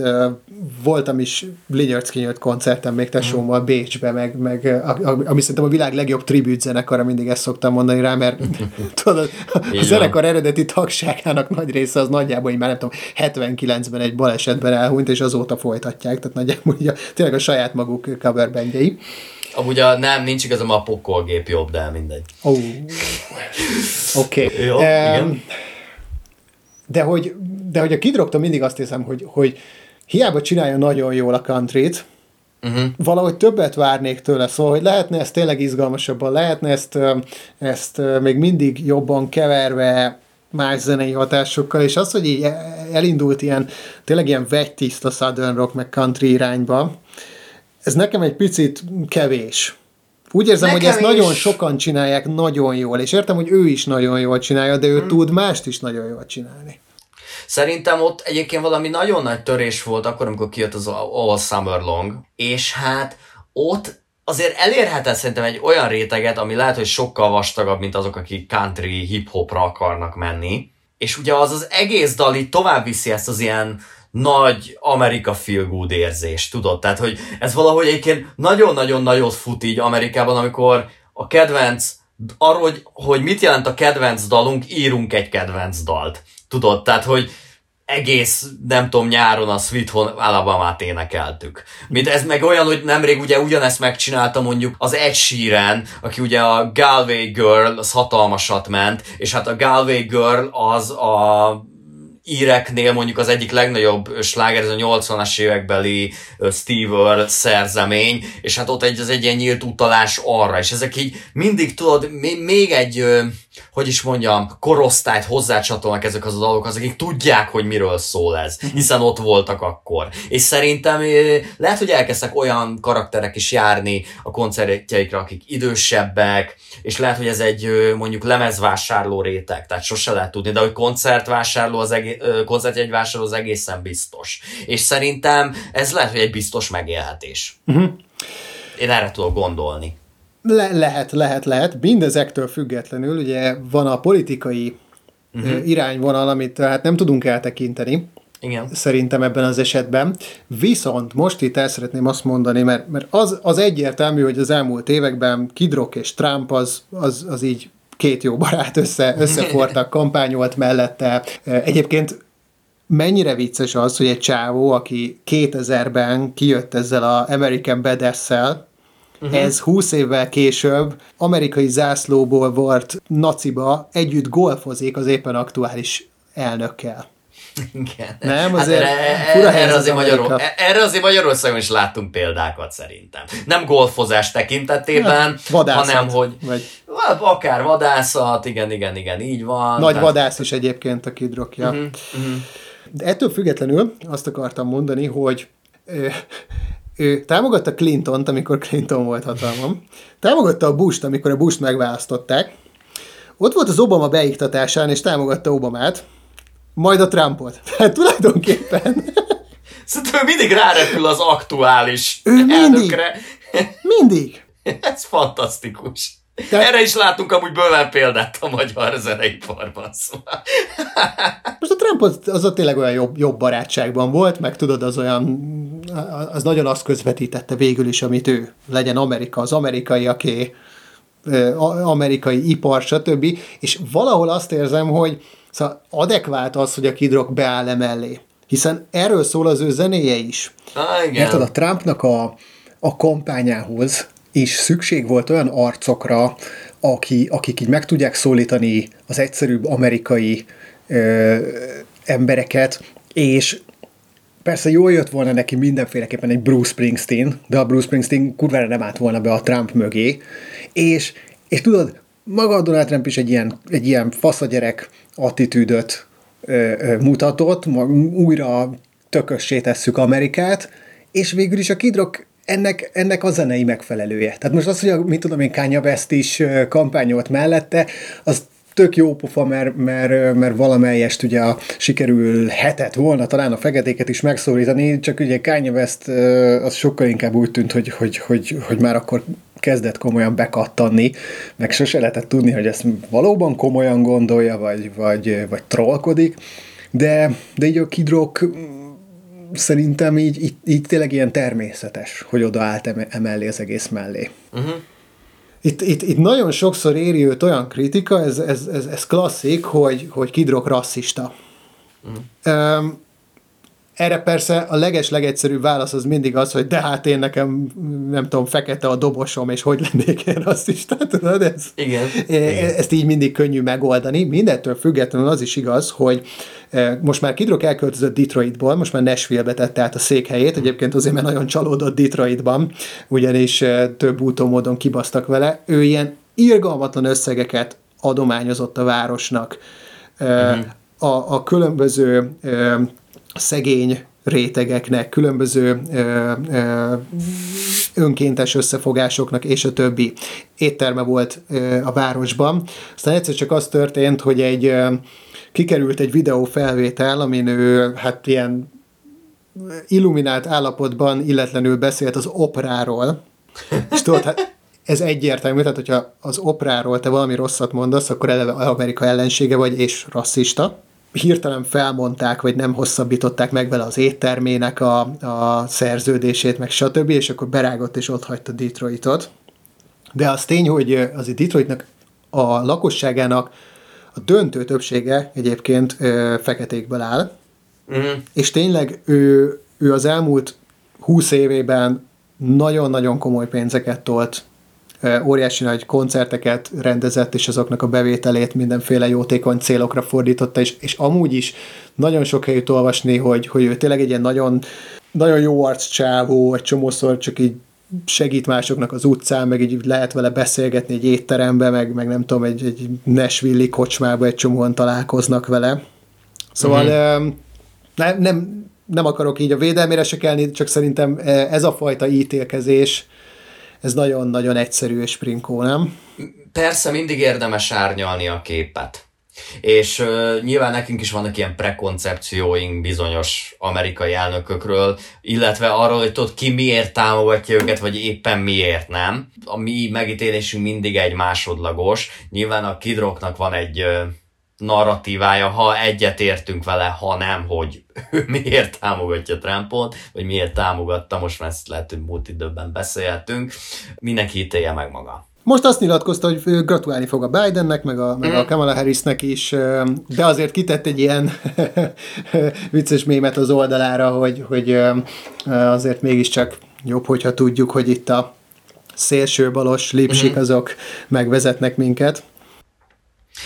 Voltam is Blizzard kinyílt koncerten még tesómmal mm. Bécsbe, meg, meg ami szerintem a világ legjobb tribute zenekara, mindig ezt szoktam mondani rá, mert <laughs> tudod, a zenekar eredeti tagságának nagy része az nagyjából, hogy már nem tudom, 79-ben egy balesetben elhunyt, és azóta folytatják, tehát nagyjából ugye, tényleg a saját maguk coverbandjei. Amúgy a, nem, nincs igazam a pokolgép jobb, de mindegy. Oh. Oké. Okay. um, de hogy, de hogy a Kid mindig azt hiszem, hogy, hogy hiába csinálja nagyon jól a countryt, uh-huh. valahogy többet várnék tőle, szóval, hogy lehetne ezt tényleg izgalmasabban, lehetne ezt, ezt még mindig jobban keverve más zenei hatásokkal, és az, hogy így elindult ilyen, tényleg ilyen vegytiszta Southern Rock meg country irányba, ez nekem egy picit kevés. Úgy érzem, Nekem hogy ezt is. nagyon sokan csinálják nagyon jól, és értem, hogy ő is nagyon jól csinálja, de ő hmm. tud mást is nagyon jól csinálni. Szerintem ott egyébként valami nagyon nagy törés volt akkor, amikor kijött az All Summer Long, és hát ott azért elérhetett szerintem egy olyan réteget, ami lehet, hogy sokkal vastagabb, mint azok, akik country hip-hopra akarnak menni. És ugye az az egész dal itt tovább viszi ezt az ilyen nagy Amerika feel good érzés, tudod? Tehát, hogy ez valahogy egyébként nagyon-nagyon nagyot fut így Amerikában, amikor a kedvenc, arról, hogy, hogy mit jelent a kedvenc dalunk, írunk egy kedvenc dalt. Tudod? Tehát, hogy egész, nem tudom, nyáron a Sweet Home Alabama-t énekeltük. Mint ez meg olyan, hogy nemrég ugye ugyanezt megcsinálta mondjuk az Ed Sheeran, aki ugye a Galway Girl, az hatalmasat ment, és hát a Galway Girl az a íreknél mondjuk az egyik legnagyobb sláger, ez a 80-as évekbeli Steve Earle szerzemény, és hát ott egy, az egy ilyen nyílt utalás arra, és ezek így mindig tudod, még egy hogy is mondjam, korosztályt hozzácsatolnak ezek az a dalok, az, akik tudják, hogy miről szól ez, hiszen ott voltak akkor. És szerintem lehet, hogy elkezdtek olyan karakterek is járni a koncertjeikre, akik idősebbek, és lehet, hogy ez egy mondjuk lemezvásárló réteg, tehát sose lehet tudni, de hogy koncertvásárló az egész, koncertjegyvásárló az egészen biztos. És szerintem ez lehet, hogy egy biztos megélhetés. Uh-huh. Én erre tudok gondolni. Le, lehet, lehet, lehet. Mindezektől függetlenül ugye van a politikai uh-huh. irányvonal, amit hát nem tudunk eltekinteni. Igen. Szerintem ebben az esetben. Viszont most itt el szeretném azt mondani, mert, mert az, az egyértelmű, hogy az elmúlt években Kidrock és Trump az, az, az így két jó barát össze, összefortak, <laughs> kampányolt mellette. Egyébként mennyire vicces az, hogy egy csávó, aki 2000-ben kijött ezzel a American badass Uh-huh. Ez 20 évvel később amerikai zászlóból volt naciba, együtt golfozik az éppen aktuális elnökkel. Igen. Nem, azért hát erre, fura erre, azért Magyarul, erre azért Magyarországon is láttunk példákat szerintem. Nem golfozás tekintetében, ja, hanem hogy vagy... akár vadászat, igen, igen, igen, így van. Nagy tehát... vadász is egyébként a kidrokja. Uh-huh, uh-huh. De ettől függetlenül azt akartam mondani, hogy ő támogatta Clinton-t, amikor Clinton volt hatalmam, támogatta a Bush-t, amikor a Bush-t megválasztották, ott volt az Obama beiktatásán, és támogatta Obamát, majd a Trumpot. Tehát <laughs> tulajdonképpen... Szerintem ő mindig rárepül az aktuális ő mindig, elnökre. mindig. <laughs> Ez fantasztikus. Tehát... Erre is látunk amúgy bőven példát a magyar zeneiparban. Szóval. Most a Trump az, az ott tényleg olyan jobb, jobb barátságban volt, meg tudod, az olyan, az nagyon azt közvetítette végül is, amit ő legyen Amerika, az amerikai, aki amerikai ipar, stb. És valahol azt érzem, hogy szóval adekvált az, hogy a kidrok beáll -e mellé. Hiszen erről szól az ő zenéje is. Ah, igen. Érted, a Trumpnak a, a kampányához is szükség volt olyan arcokra, aki, akik így meg tudják szólítani az egyszerűbb amerikai ö, embereket, és persze jól jött volna neki mindenféleképpen egy Bruce Springsteen, de a Bruce Springsteen kurvára nem állt volna be a Trump mögé, és, és tudod, maga a Donald Trump is egy ilyen, egy ilyen faszagyerek attitűdöt ö, ö, mutatott, újra tökössé tesszük Amerikát, és végül is a kidrok ennek, ennek a zenei megfelelője. Tehát most az, hogy a, mit tudom én, Kanye West is kampányolt mellette, az tök jó pofa, mert, mert, mert valamelyest ugye sikerül hetet volna talán a feketéket is megszólítani, csak ugye Kanye West az sokkal inkább úgy tűnt, hogy, hogy, hogy, hogy már akkor kezdett komolyan bekattanni, meg sose lehetett tudni, hogy ezt valóban komolyan gondolja, vagy, vagy, vagy trollkodik, de, de így a kidrok szerintem így, így, így tényleg ilyen természetes, hogy odaállt emellé az egész mellé. Uh-huh. Itt, itt, itt nagyon sokszor éri őt olyan kritika, ez, ez, ez, ez klasszik, hogy, hogy kidrok rasszista. Uh-huh. Um, erre persze a leges legegyszerűbb válasz az mindig az, hogy de hát én nekem, nem tudom, fekete a dobosom, és hogy lennék én rasszista, tudod? Ez, Igen. E, Igen. Ezt így mindig könnyű megoldani. Mindettől függetlenül az is igaz, hogy e, most már Kidrok elköltözött Detroitból, most már Nashville-be tette át a székhelyét, egyébként azért, mert nagyon csalódott Detroitban, ugyanis e, több úton módon kibasztak vele. Ő ilyen irgalmatlan összegeket adományozott a városnak. Uh-huh. A, a különböző szegény rétegeknek, különböző ö, ö, önkéntes összefogásoknak, és a többi étterme volt ö, a városban. Aztán egyszer csak az történt, hogy egy ö, kikerült egy videó felvétel, amin ő hát ilyen illuminált állapotban illetlenül beszélt az opráról. És tudod, hát ez egyértelmű, tehát hogyha az opráról te valami rosszat mondasz, akkor eleve Amerika ellensége vagy, és rasszista hirtelen felmondták, vagy nem hosszabbították meg vele az éttermének a, a szerződését, meg stb., és akkor berágott és ott hagyta Detroitot. De az tény, hogy az Detroitnak a lakosságának a döntő többsége egyébként ö, feketékből áll, uh-huh. és tényleg ő, ő az elmúlt húsz évében nagyon-nagyon komoly pénzeket tolt óriási nagy koncerteket rendezett, és azoknak a bevételét mindenféle jótékony célokra fordította, és, és amúgy is nagyon sok helyütt olvasni, hogy, hogy ő tényleg egy ilyen nagyon, nagyon jó arc csávó, egy csomószor csak így segít másoknak az utcán, meg így lehet vele beszélgetni egy étterembe, meg, meg nem tudom, egy, egy Nashville kocsmába egy csomóan találkoznak vele. Szóval mm-hmm. nem, nem, nem akarok így a védelmére se kelni, csak szerintem ez a fajta ítélkezés, ez nagyon-nagyon egyszerű és prinkó, nem? Persze, mindig érdemes árnyalni a képet. És uh, nyilván nekünk is vannak ilyen prekoncepcióink bizonyos amerikai elnökökről, illetve arról, hogy tudod, ki miért támogatja őket, vagy éppen miért nem. A mi megítélésünk mindig egy másodlagos. Nyilván a kidroknak van egy uh, narratívája, ha egyet értünk vele, ha nem, hogy ő <laughs> miért támogatja Trumpot, vagy miért támogatta, most már ezt lehet, hogy múlt időben beszélhetünk, mindenki ítélje meg maga. Most azt nyilatkozta, hogy gratulálni fog a Bidennek, meg a, meg a mhm. Kamala Harrisnek is, de azért kitett egy ilyen <laughs> vicces mémet az oldalára, hogy, hogy azért mégiscsak jobb, hogyha tudjuk, hogy itt a szélsőbalos lipsik mhm. azok megvezetnek minket.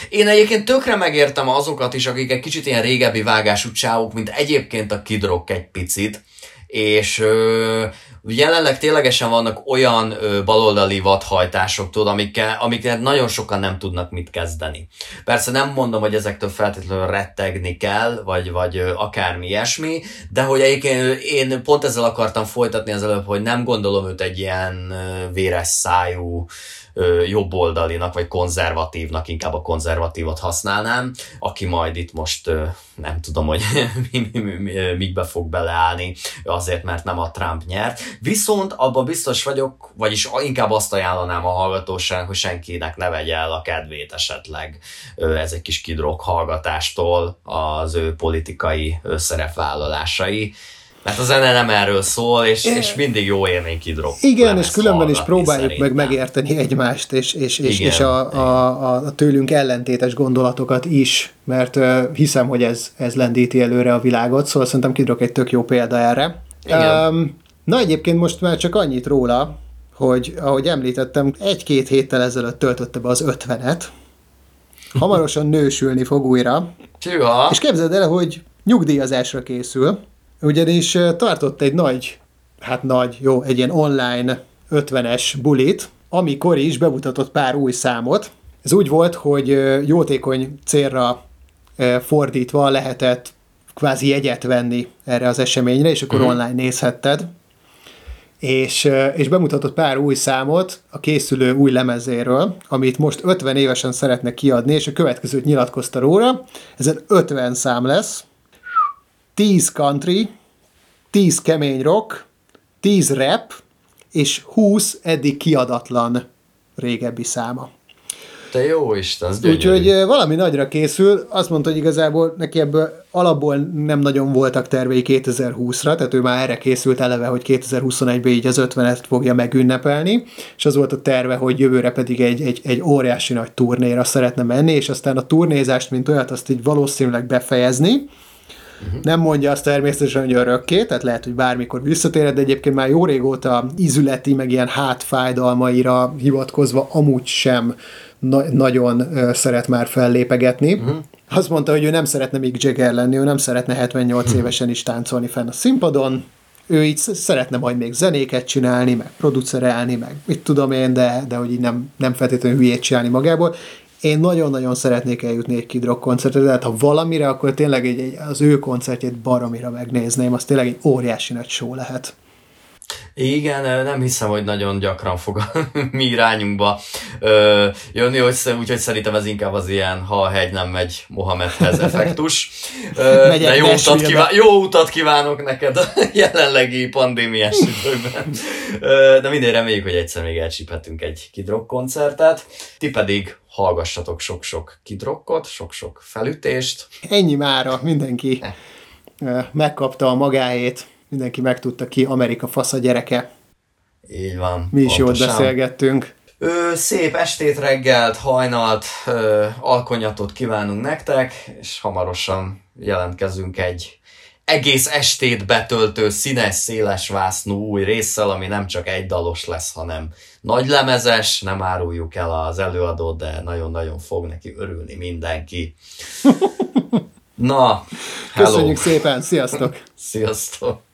Én egyébként tökre megértem azokat is, akik egy kicsit ilyen régebbi vágású csávok, mint egyébként a kidrok egy picit, és ö, jelenleg ténylegesen vannak olyan ö, baloldali vadhajtások, tudod, amikkel, amikkel nagyon sokan nem tudnak mit kezdeni. Persze nem mondom, hogy ezektől feltétlenül rettegni kell, vagy, vagy ö, akármi ilyesmi, de hogy egyébként én pont ezzel akartam folytatni az előbb, hogy nem gondolom őt egy ilyen ö, véres szájú, jobboldalinak, vagy konzervatívnak, inkább a konzervatívat használnám, aki majd itt most nem tudom, hogy <laughs> mi, mi, mi, mikbe fog beleállni, azért, mert nem a Trump nyert. Viszont abban biztos vagyok, vagyis inkább azt ajánlanám a hallgatóság, hogy senkinek ne vegye el a kedvét esetleg ez egy kis kidrog hallgatástól az ő politikai szerepvállalásai mert a zene nem erről szól, és, és mindig jó élmény kidrog. Igen, és különben is próbáljuk szerintem. meg megérteni egymást, és, és, és, és a, a, a tőlünk ellentétes gondolatokat is, mert uh, hiszem, hogy ez, ez lendíti előre a világot, szóval szerintem kidrog egy tök jó példa erre. Um, na egyébként most már csak annyit róla, hogy ahogy említettem, egy-két héttel ezelőtt töltötte be az ötvenet, hamarosan nősülni fog újra, Tűha. és képzeld el, hogy nyugdíjazásra készül, ugyanis tartott egy nagy, hát nagy, jó, egy ilyen online 50-es bulit, amikor is bemutatott pár új számot. Ez úgy volt, hogy jótékony célra fordítva lehetett kvázi jegyet venni erre az eseményre, és akkor online nézhetted. És, és bemutatott pár új számot a készülő új lemezéről, amit most 50 évesen szeretne kiadni, és a következőt nyilatkozta róla. Ezen 50 szám lesz, 10 country, 10 kemény rock, 10 rap, és 20 eddig kiadatlan régebbi száma. Te jó Isten, az. Úgyhogy valami nagyra készül, azt mondta, hogy igazából neki ebből alapból nem nagyon voltak tervei 2020-ra, tehát ő már erre készült eleve, hogy 2021-ben így az 50-et fogja megünnepelni, és az volt a terve, hogy jövőre pedig egy, egy, egy óriási nagy turnéra szeretne menni, és aztán a turnézást, mint olyat, azt így valószínűleg befejezni, Uh-huh. Nem mondja azt természetesen, hogy örökké, tehát lehet, hogy bármikor visszatéred, de egyébként már jó régóta ízületi, meg ilyen hátfájdalmaira hivatkozva amúgy sem na- nagyon szeret már fellépegetni. Uh-huh. Azt mondta, hogy ő nem szeretne Mick Jagger lenni, ő nem szeretne 78 évesen is táncolni fenn a színpadon, ő így sz- szeretne majd még zenéket csinálni, meg producerelni, meg mit tudom én, de, de hogy így nem, nem feltétlenül hülyét csinálni magából. Én nagyon-nagyon szeretnék eljutni egy Kid Rock koncertre, de hát ha valamire, akkor tényleg egy, egy, az ő koncertjét baromira megnézném, az tényleg egy óriási nagy show lehet. Igen, nem hiszem, hogy nagyon gyakran fog a <laughs> mi irányunkba ö, jönni, hogy, úgyhogy szerintem ez inkább az ilyen, ha a hegy nem megy Mohamedhez effektus. Ö, Megyek de jó utat, kíván, jó utat kívánok neked a <laughs> jelenlegi pandémiás <laughs> időben. Ö, de mindegy, reméljük, hogy egyszer még elcsíphetünk egy kidrock koncertet. Ti pedig hallgassatok sok-sok kidrockot, sok-sok felütést. Ennyi mára, mindenki ö, megkapta a magáét, mindenki megtudta ki, Amerika fasz a gyereke. Így van. Mi is pontosan. beszélgettünk. Ö, szép estét, reggelt, hajnalt, ö, alkonyatot kívánunk nektek, és hamarosan jelentkezünk egy egész estét betöltő, színes, széles vásznú új résszel, ami nem csak egy dalos lesz, hanem nagy lemezes, nem áruljuk el az előadót, de nagyon-nagyon fog neki örülni mindenki. <laughs> Na, hello! Köszönjük szépen, sziasztok! <laughs> Sziasztok!